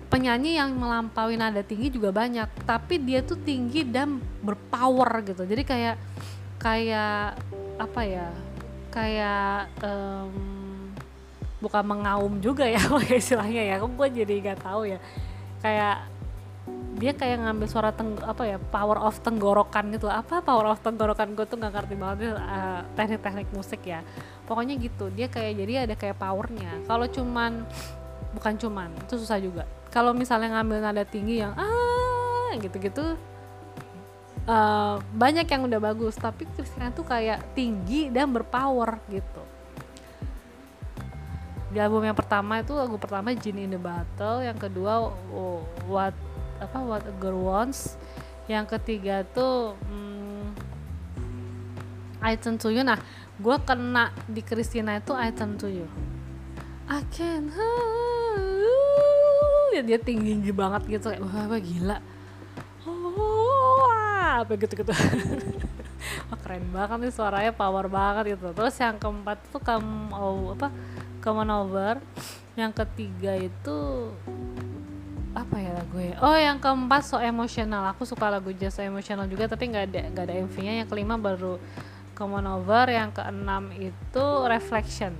penyanyi yang melampaui nada tinggi juga banyak tapi dia tuh tinggi dan berpower gitu. Jadi kayak kayak apa ya kayak um, bukan mengaum juga ya istilahnya ya. Kok gue jadi nggak tahu ya. Kayak dia kayak ngambil suara teng apa ya power of tenggorokan gitu. Apa power of tenggorokan? Gue tuh nggak ngerti banget uh, teknik-teknik musik ya. Pokoknya gitu dia kayak jadi ada kayak powernya. Kalau cuman bukan cuman itu susah juga. Kalau misalnya ngambil nada tinggi yang ah gitu-gitu uh, banyak yang udah bagus. Tapi Christina tuh kayak tinggi dan berpower gitu. Di album yang pertama itu lagu pertama Genie in the Battle yang kedua oh, What apa What a Girl Wants. Yang ketiga tuh hmm, I Turn to You. Nah gue kena di Christina itu I Turn to You. I can ya dia tinggi tinggi banget gitu kayak wah, wah gila. Oh, apa? Gitu gitu wah, keren banget nih suaranya power banget gitu. Terus yang keempat tuh come oh, apa come on over. Yang ketiga itu apa ya lagu ya? Oh yang keempat so emosional aku suka lagu jazz so emosional juga tapi nggak ada nggak ada MV nya yang kelima baru Come On Over yang keenam itu Reflection.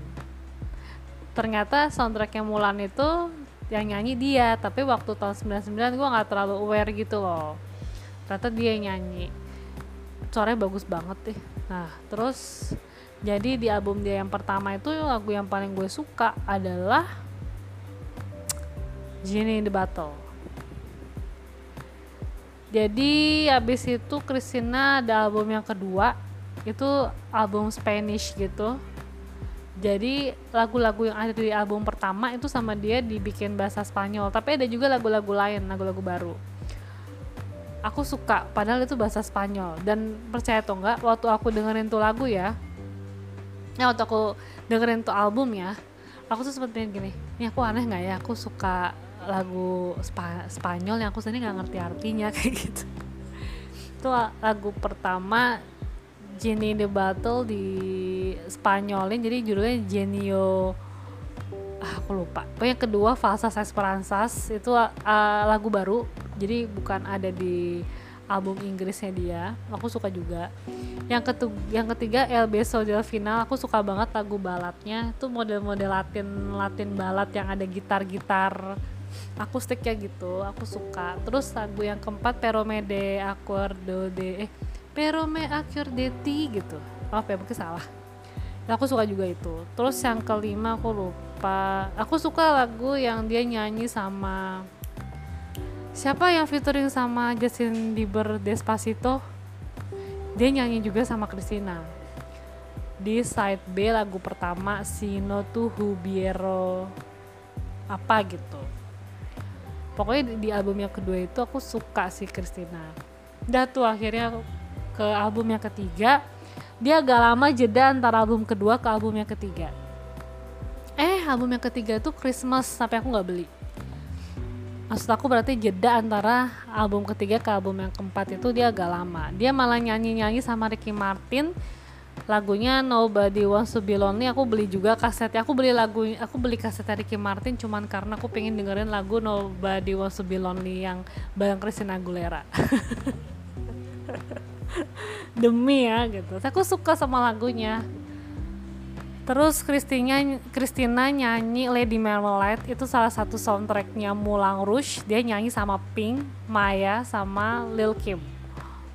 Ternyata soundtrack yang Mulan itu yang nyanyi dia tapi waktu tahun 99 gue nggak terlalu aware gitu loh. Ternyata dia yang nyanyi. Suaranya bagus banget deh. Nah terus jadi di album dia yang pertama itu lagu yang paling gue suka adalah Genie in the Battle. Jadi habis itu Christina ada album yang kedua. Itu album Spanish gitu. Jadi lagu-lagu yang ada di album pertama itu sama dia dibikin bahasa Spanyol. Tapi ada juga lagu-lagu lain lagu-lagu baru. Aku suka padahal itu bahasa Spanyol. Dan percaya atau enggak waktu aku dengerin tuh lagu ya ya waktu aku dengerin tuh album ya aku tuh seperti gini ini aku aneh nggak ya? Aku suka lagu Spa Spanyol yang aku sendiri nggak ngerti artinya kayak gitu. Itu lagu pertama Jenny the Battle di Spanyolin jadi judulnya Genio ah, aku lupa. Pokoknya kedua Falsas Esperanzas itu uh, lagu baru. Jadi bukan ada di album Inggrisnya dia aku suka juga. Yang ketiga yang ketiga El Beso del Final aku suka banget lagu balatnya itu model-model Latin Latin balat yang ada gitar-gitar akustiknya gitu aku suka. Terus lagu yang keempat Perome de Accordo de eh Perome Accordo gitu. Oh ya mungkin salah. Aku suka juga itu. Terus yang kelima aku lupa. Aku suka lagu yang dia nyanyi sama siapa yang featuring sama Justin Bieber Despacito? Dia nyanyi juga sama Christina. Di side B lagu pertama Sino tu Hubiero apa gitu pokoknya di album yang kedua itu aku suka sih Christina. Dah tuh akhirnya ke album yang ketiga dia agak lama jeda antara album kedua ke album yang ketiga. Eh album yang ketiga itu Christmas sampai aku nggak beli. Maksud aku berarti jeda antara album ketiga ke album yang keempat itu dia agak lama. Dia malah nyanyi-nyanyi sama Ricky Martin lagunya Nobody Wants to Be Lonely aku beli juga kasetnya. Aku beli lagu aku beli kaset Ricky Martin cuman karena aku pengen dengerin lagu Nobody Wants to Be Lonely yang bareng Christina Aguilera. Demi ya gitu. Aku suka sama lagunya. Terus Christina Christina nyanyi Lady Marmalade itu salah satu soundtracknya Mulang Rouge. Dia nyanyi sama Pink Maya sama Lil Kim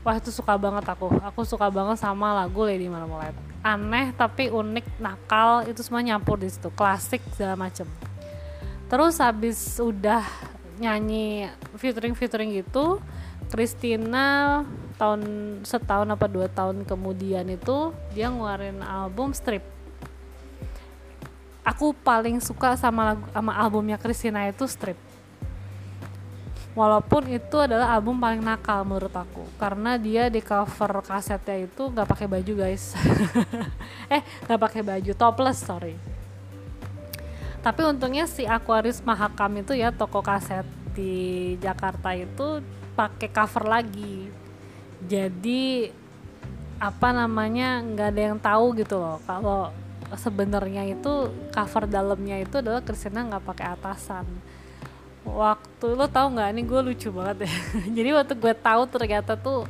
wah itu suka banget aku. Aku suka banget sama lagu Lady Marmalade. Aneh tapi unik nakal itu semua nyampur di situ. Klasik segala macem. Terus habis udah nyanyi featuring featuring gitu Christina tahun setahun apa dua tahun kemudian itu dia ngeluarin album Strip. Aku paling suka sama lagu sama albumnya Christina itu Strip walaupun itu adalah album paling nakal menurut aku. Karena dia di cover kasetnya itu nggak pakai baju guys. Eh nggak pakai baju topless sorry. Tapi untungnya si Aquarius Mahakam itu ya toko kaset di Jakarta itu pakai cover lagi. Jadi apa namanya nggak ada yang tahu gitu loh. Kalau sebenarnya itu cover dalamnya itu adalah Christina nggak pakai atasan waktu lo tau nggak? Ini gue lucu banget ya. Jadi waktu gue tahu ternyata tuh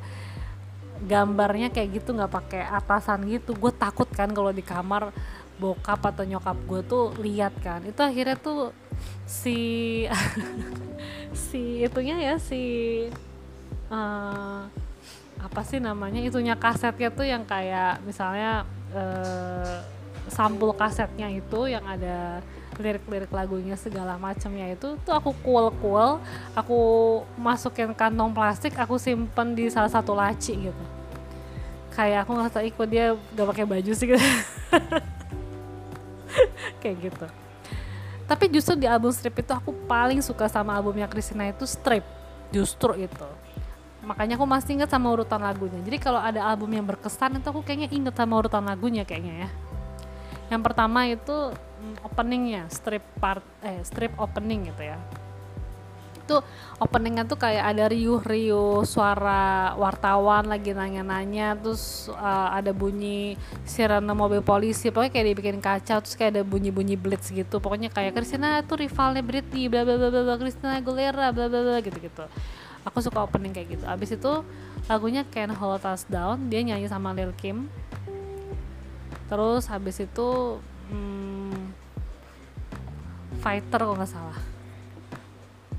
gambarnya kayak gitu nggak pakai atasan gitu. Gue takut kan kalau di kamar bokap atau nyokap gue tuh lihat kan. Itu akhirnya tuh si si itunya ya si uh, apa sih namanya? Itunya kasetnya tuh yang kayak misalnya uh, sampul kasetnya itu yang ada lirik-lirik lagunya segala macamnya itu tuh aku cool-cool aku masukin kantong plastik aku simpen di salah satu laci gitu. Kayak aku ngerasa ikut dia gak pakai baju sih? Gitu kayak gitu. Tapi justru di album strip itu aku paling suka sama albumnya Christina itu strip justru itu. Makanya aku masih inget sama urutan lagunya. Jadi kalau ada album yang berkesan itu aku kayaknya inget sama urutan lagunya kayaknya ya. Yang pertama itu openingnya strip part eh strip opening gitu ya. Itu openingnya tuh kayak ada riuh-riuh suara wartawan lagi nanya-nanya terus uh, ada bunyi sirene mobil polisi pokoknya kayak dibikin kacau terus kayak ada bunyi-bunyi blitz gitu. Pokoknya kayak Christina tuh rivalnya Britney bla bla bla bla Christina Aguilera bla bla bla gitu gitu aku suka opening kayak gitu. Abis itu lagunya Can Hold Us Down dia nyanyi sama Lil Kim. Terus habis itu hmm, Fighter kok nggak salah.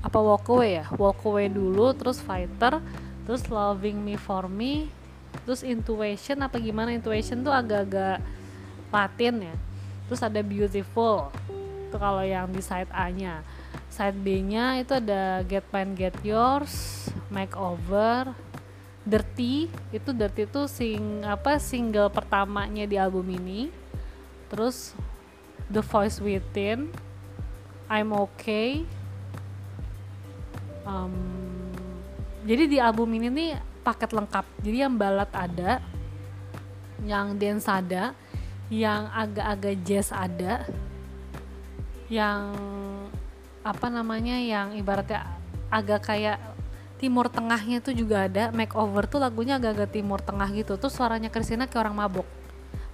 Apa walk away ya? Walk away dulu terus fighter terus loving me for me terus intuition apa gimana? Intuition tuh agak-agak Latin ya. Terus ada beautiful itu kalau yang di side A nya. Side B nya itu ada get mine get yours makeover dirty. Itu dirty itu sing apa single pertamanya di album ini. Terus the voice within I'm okay. Um, jadi di album ini nih paket lengkap. Jadi yang balad ada yang dance ada yang agak-agak jazz ada yang apa namanya yang ibaratnya agak kayak timur tengahnya itu juga ada. Makeover tuh lagunya agak-agak timur tengah gitu. Tuh suaranya Christina kayak orang mabok.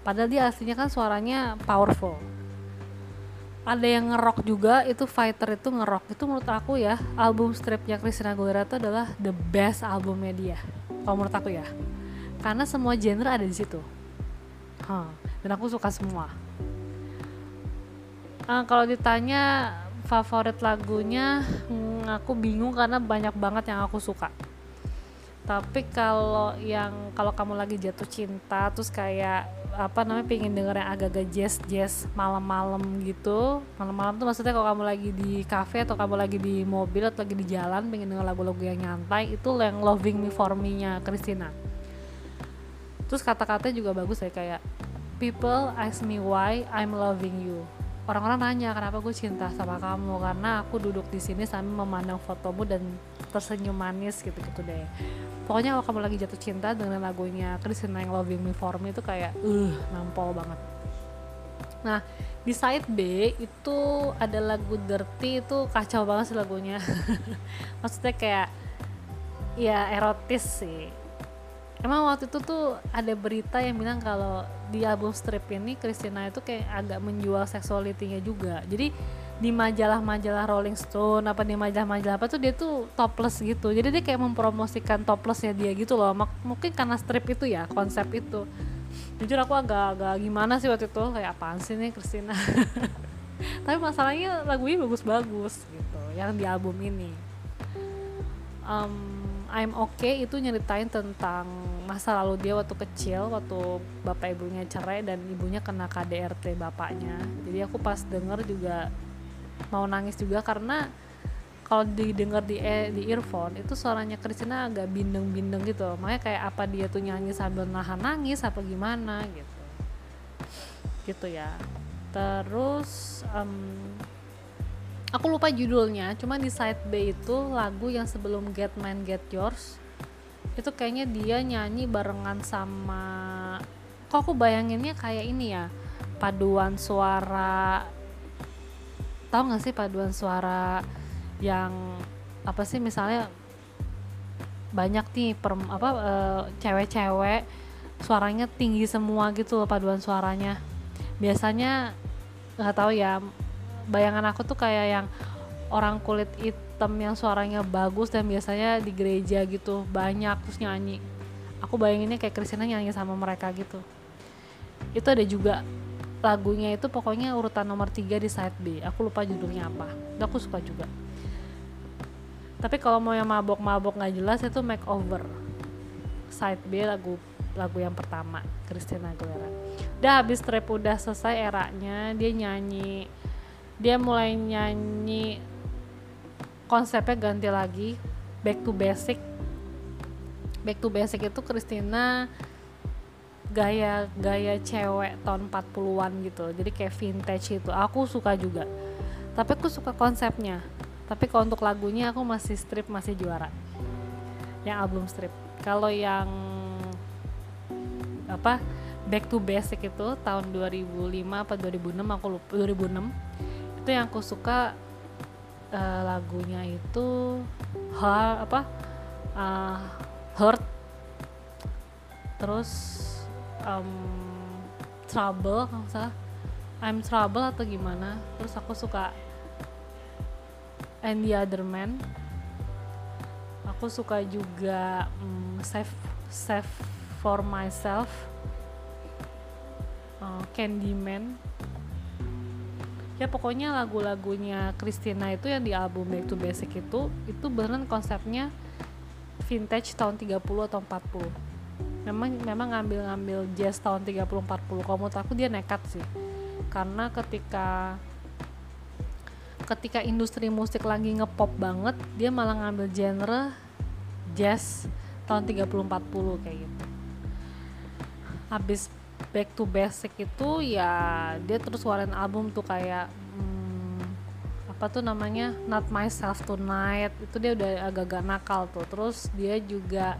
Padahal dia aslinya kan suaranya powerful ada yang ngerok juga itu fighter itu ngerok itu menurut aku ya album stripnya Christina Aguilera itu adalah the best albumnya dia. Kalau menurut aku ya. Karena semua genre ada di situ. Huh. dan aku suka semua. Uh, kalau ditanya favorit lagunya hmm, aku bingung karena banyak banget yang aku suka tapi kalau yang kalau kamu lagi jatuh cinta terus kayak apa namanya pengen denger yang agak-agak jazz jazz malam-malam gitu. Malam-malam tuh maksudnya kalau kamu lagi di cafe atau kamu lagi di mobil atau lagi di jalan pengen denger lagu-lagu yang nyantai itu yang loving me for me nya Christina. Terus kata-katanya juga bagus ya kayak people ask me why I'm loving you orang-orang nanya kenapa gue cinta sama kamu? Karena aku duduk di sini sambil memandang fotomu dan tersenyum manis gitu-gitu deh. Pokoknya kalau kamu lagi jatuh cinta dengan lagunya Christina yang Loving Me For Me itu kayak uh nampol banget. Nah di side B itu ada lagu Dirty itu kacau banget sih lagunya. Maksudnya kayak ya erotis sih emang waktu itu tuh ada berita yang bilang kalau di album strip ini Christina itu kayak agak menjual seksualitinya juga. Jadi di majalah-majalah Rolling Stone apa di majalah-majalah apa tuh dia tuh topless gitu. Jadi dia kayak mempromosikan toplessnya dia gitu loh. Mak mungkin karena strip itu ya konsep itu. Jujur aku agak-agak gimana sih waktu itu? Kayak apaan sih nih Christina? Tapi masalahnya lagunya bagus-bagus gitu yang di album ini. Um, I'm Okay itu nyeritain tentang masa lalu dia waktu kecil waktu bapak ibunya cerai dan ibunya kena KDRT bapaknya. Jadi aku pas denger juga mau nangis juga karena kalau didengar di e, di earphone itu suaranya Christina agak bindeng-bindeng gitu makanya kayak apa dia tuh nyanyi sambil nahan nangis apa gimana gitu. Gitu ya. Terus um, aku lupa judulnya cuma di side B itu lagu yang sebelum Get Man Get Yours itu kayaknya dia nyanyi barengan sama kok aku bayanginnya kayak ini ya paduan suara tahu nggak sih paduan suara yang apa sih misalnya banyak nih per apa uh, cewek-cewek suaranya tinggi semua gitu loh paduan suaranya. Biasanya nggak tahu ya bayangan aku tuh kayak yang orang kulit hitam yang suaranya bagus dan biasanya di gereja gitu banyak terus nyanyi. Aku bayanginnya kayak Kristina nyanyi sama mereka gitu. Itu ada juga lagunya itu pokoknya urutan nomor 3 di side B. Aku lupa judulnya apa. Dan aku suka juga. Tapi kalau mau yang mabok-mabok nggak jelas itu makeover. Side B lagu lagu yang pertama Christina Aguilera. Udah habis trap udah selesai eranya dia nyanyi dia mulai nyanyi konsepnya ganti lagi back to basic. Back to basic itu Christina gaya gaya cewek tahun 40-an gitu. Jadi kayak vintage itu. Aku suka juga. Tapi aku suka konsepnya. Tapi kalau untuk lagunya aku masih strip masih juara. Yang album strip. Kalau yang apa back to basic itu tahun 2005 apa 2006 aku lupa 2006 itu yang aku suka uh, lagunya itu ha, apa uh, hurt. Terus um, trouble kalau salah. I'm trouble atau gimana. Terus aku suka and the other man. Aku suka juga um, save save for myself. Uh, Candyman ya pokoknya lagu-lagunya Christina itu yang di album Back to Basic itu itu beneran konsepnya vintage tahun 30 atau 40 memang memang ngambil-ngambil jazz tahun 30 40 kalau menurut aku dia nekat sih. Karena ketika ketika industri musik lagi ngepop banget dia malah ngambil genre jazz tahun 30 40 kayak gitu. Habis back to basic itu ya dia terus keluarin album tuh kayak hmm, apa tuh namanya? Not myself tonight. Itu dia udah agak-agak nakal tuh. Terus dia juga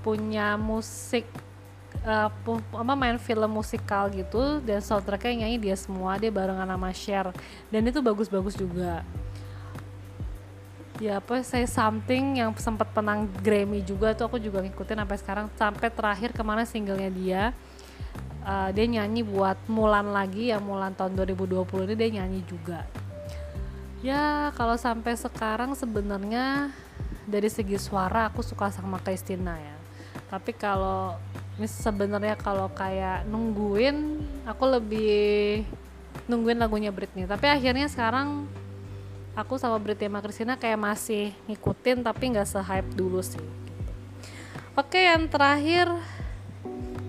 punya musik uh, apa main film musikal gitu. Dan soundtracknya nyanyi dia semua. Dia barengan sama Cher. Dan itu bagus-bagus juga. Ya apa saya something yang sempat penang Grammy juga tuh aku juga ngikutin sampai sekarang. Sampai terakhir ke mana singlenya dia uh, dia nyanyi buat Mulan lagi yang Mulan tahun 2020 ini dia nyanyi juga. Ya kalau sampai sekarang sebenarnya dari segi suara aku suka sama Christina ya. Tapi kalau sebenarnya kalau kayak nungguin aku lebih nungguin lagunya Britney. Tapi akhirnya sekarang aku sama Britney sama Christina kayak masih ngikutin tapi nggak se-hype dulu sih. Oke yang terakhir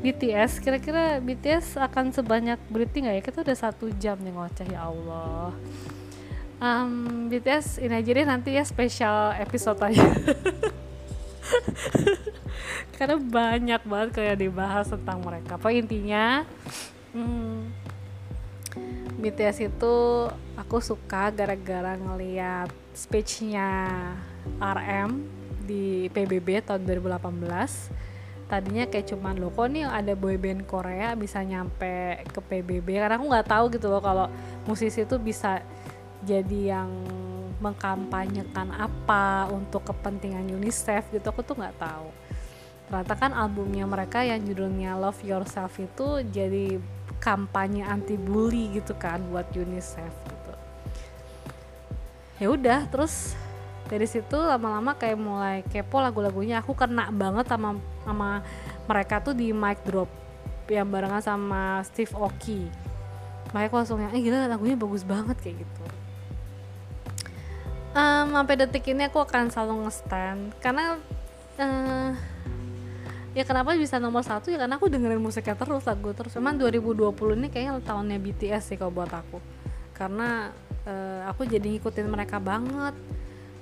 BTS kira-kira BTS akan sebanyak Britney nggak ya? Kita udah satu jam nih ngoceh ya Allah. Um, BTS ini aja deh nanti ya spesial episode aja. Karena banyak banget kayak dibahas tentang mereka. Apa intinya hmm, BTS itu aku suka gara-gara ngeliat speechnya RM di PBB tahun 2018 tadinya kayak cuman lo kok nih ada boyband Korea bisa nyampe ke PBB karena aku nggak tahu gitu loh kalau musisi itu bisa jadi yang mengkampanyekan apa untuk kepentingan UNICEF gitu. Aku tuh nggak tahu. Ternyata kan albumnya mereka yang judulnya Love Yourself itu jadi kampanye anti bully gitu kan buat UNICEF gitu. Ya udah terus dari situ lama-lama kayak mulai kepo lagu-lagunya. Aku kena banget sama sama mereka tuh di mic drop yang barengan sama Steve Oki makanya aku langsung yang eh gila lagunya bagus banget kayak gitu. Um, sampai detik ini aku akan selalu nge-stand. Karena uh, ya kenapa bisa nomor satu? Ya karena aku dengerin musiknya terus lagu terus. Memang 2020 ini kayaknya tahunnya BTS sih kalau buat aku. Karena uh, aku jadi ngikutin mereka banget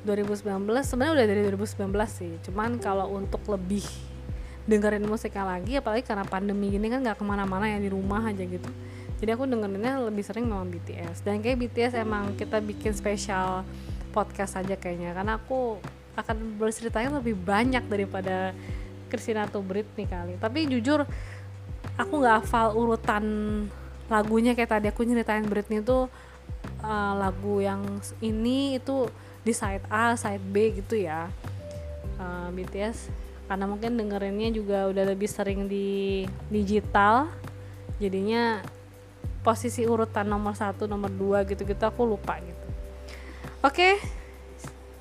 2019 sebenarnya udah dari 2019 sih. Cuman kalau untuk lebih dengerin musiknya lagi apalagi karena pandemi gini kan nggak ke mana-mana ya di rumah aja gitu. Jadi aku dengerinnya lebih sering memang BTS dan kayak BTS emang kita bikin spesial podcast aja kayaknya. Karena aku akan berceritanya lebih banyak daripada Christina atau Britney kali. Tapi jujur aku nggak hafal urutan lagunya. Kayak tadi aku nyeritain Britney itu uh, lagu yang ini itu di side A, side B gitu ya. Uh, eh, BTS karena mungkin dengerinnya juga udah lebih sering di digital. Jadinya posisi urutan nomor satu nomor dua gitu gitu aku lupa gitu. Oke. Okay,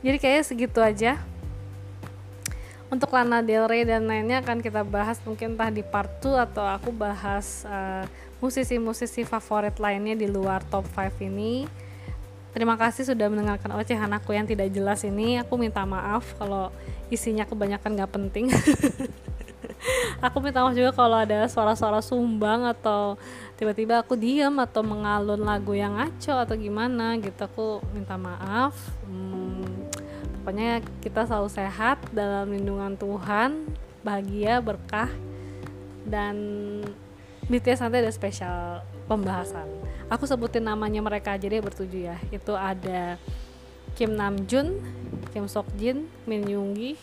jadi kayaknya segitu aja. Untuk Lana Del Rey dan lainnya akan kita bahas mungkin entah di part 2 atau aku bahas uh, musisi-musisi favorit lainnya di luar top 5 ini Terima kasih sudah mendengarkan ocehan aku yang tidak jelas ini. Aku minta maaf kalau isinya kebanyakan gak penting. aku minta maaf juga kalau ada suara-suara sumbang atau tiba-tiba aku diam atau mengalun lagu yang ngaco atau gimana gitu. Aku minta maaf. Hmm, pokoknya kita selalu sehat dalam lindungan Tuhan, bahagia, berkah dan BTS nanti ada spesial pembahasan aku sebutin namanya mereka aja deh bertujuh ya itu ada Kim Namjoon, Kim Sok Jin, Min Yoongi,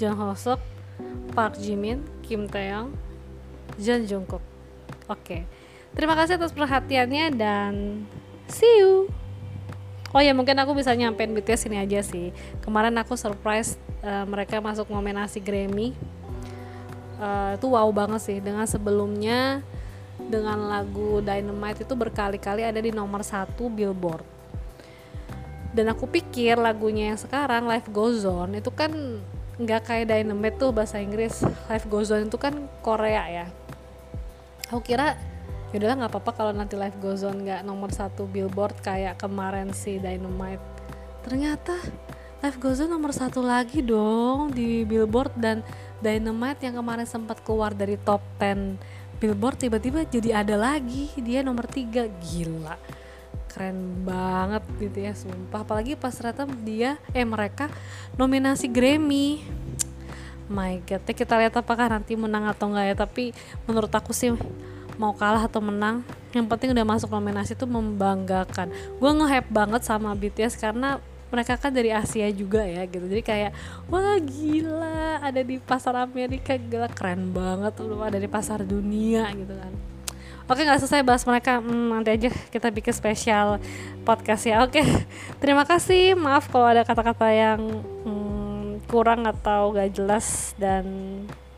Jung Ho Suk, Park Jimin, Kim Taeyong, Jung Jungkook. Oke, terima kasih atas perhatiannya dan see you. Oh ya mungkin aku bisa nyampein BTS ini aja sih. Kemarin aku surprise uh, mereka masuk nominasi Grammy. Uh, itu wow banget sih dengan sebelumnya dengan lagu Dynamite itu berkali-kali ada di nomor satu Billboard. Dan aku pikir lagunya yang sekarang Life Goes On itu kan nggak kayak Dynamite tuh bahasa Inggris. Life Goes On itu kan Korea ya. Aku kira yaudahlah nggak apa-apa kalau nanti Life Goes On nggak nomor satu Billboard kayak kemarin si Dynamite. Ternyata Life Goes On nomor satu lagi dong di Billboard dan Dynamite yang kemarin sempat keluar dari top 10 billboard tiba-tiba jadi ada lagi. Dia nomor tiga. Gila. Keren banget gitu ya sumpah. Apalagi pas ternyata dia eh mereka nominasi Grammy. My god. Ya kita lihat apakah nanti menang atau enggak ya. Tapi menurut aku sih mau kalah atau menang yang penting udah masuk nominasi itu membanggakan. Gue nge banget sama BTS karena mereka kan dari Asia juga ya gitu. Jadi kayak wah gila ada di pasar Amerika gila keren banget udah ada di pasar dunia gitu kan. Oke nggak selesai bahas mereka hmm, nanti aja kita bikin spesial podcast ya. Oke terima kasih. Maaf kalau ada kata-kata yang hmm, kurang atau gak jelas dan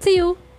see you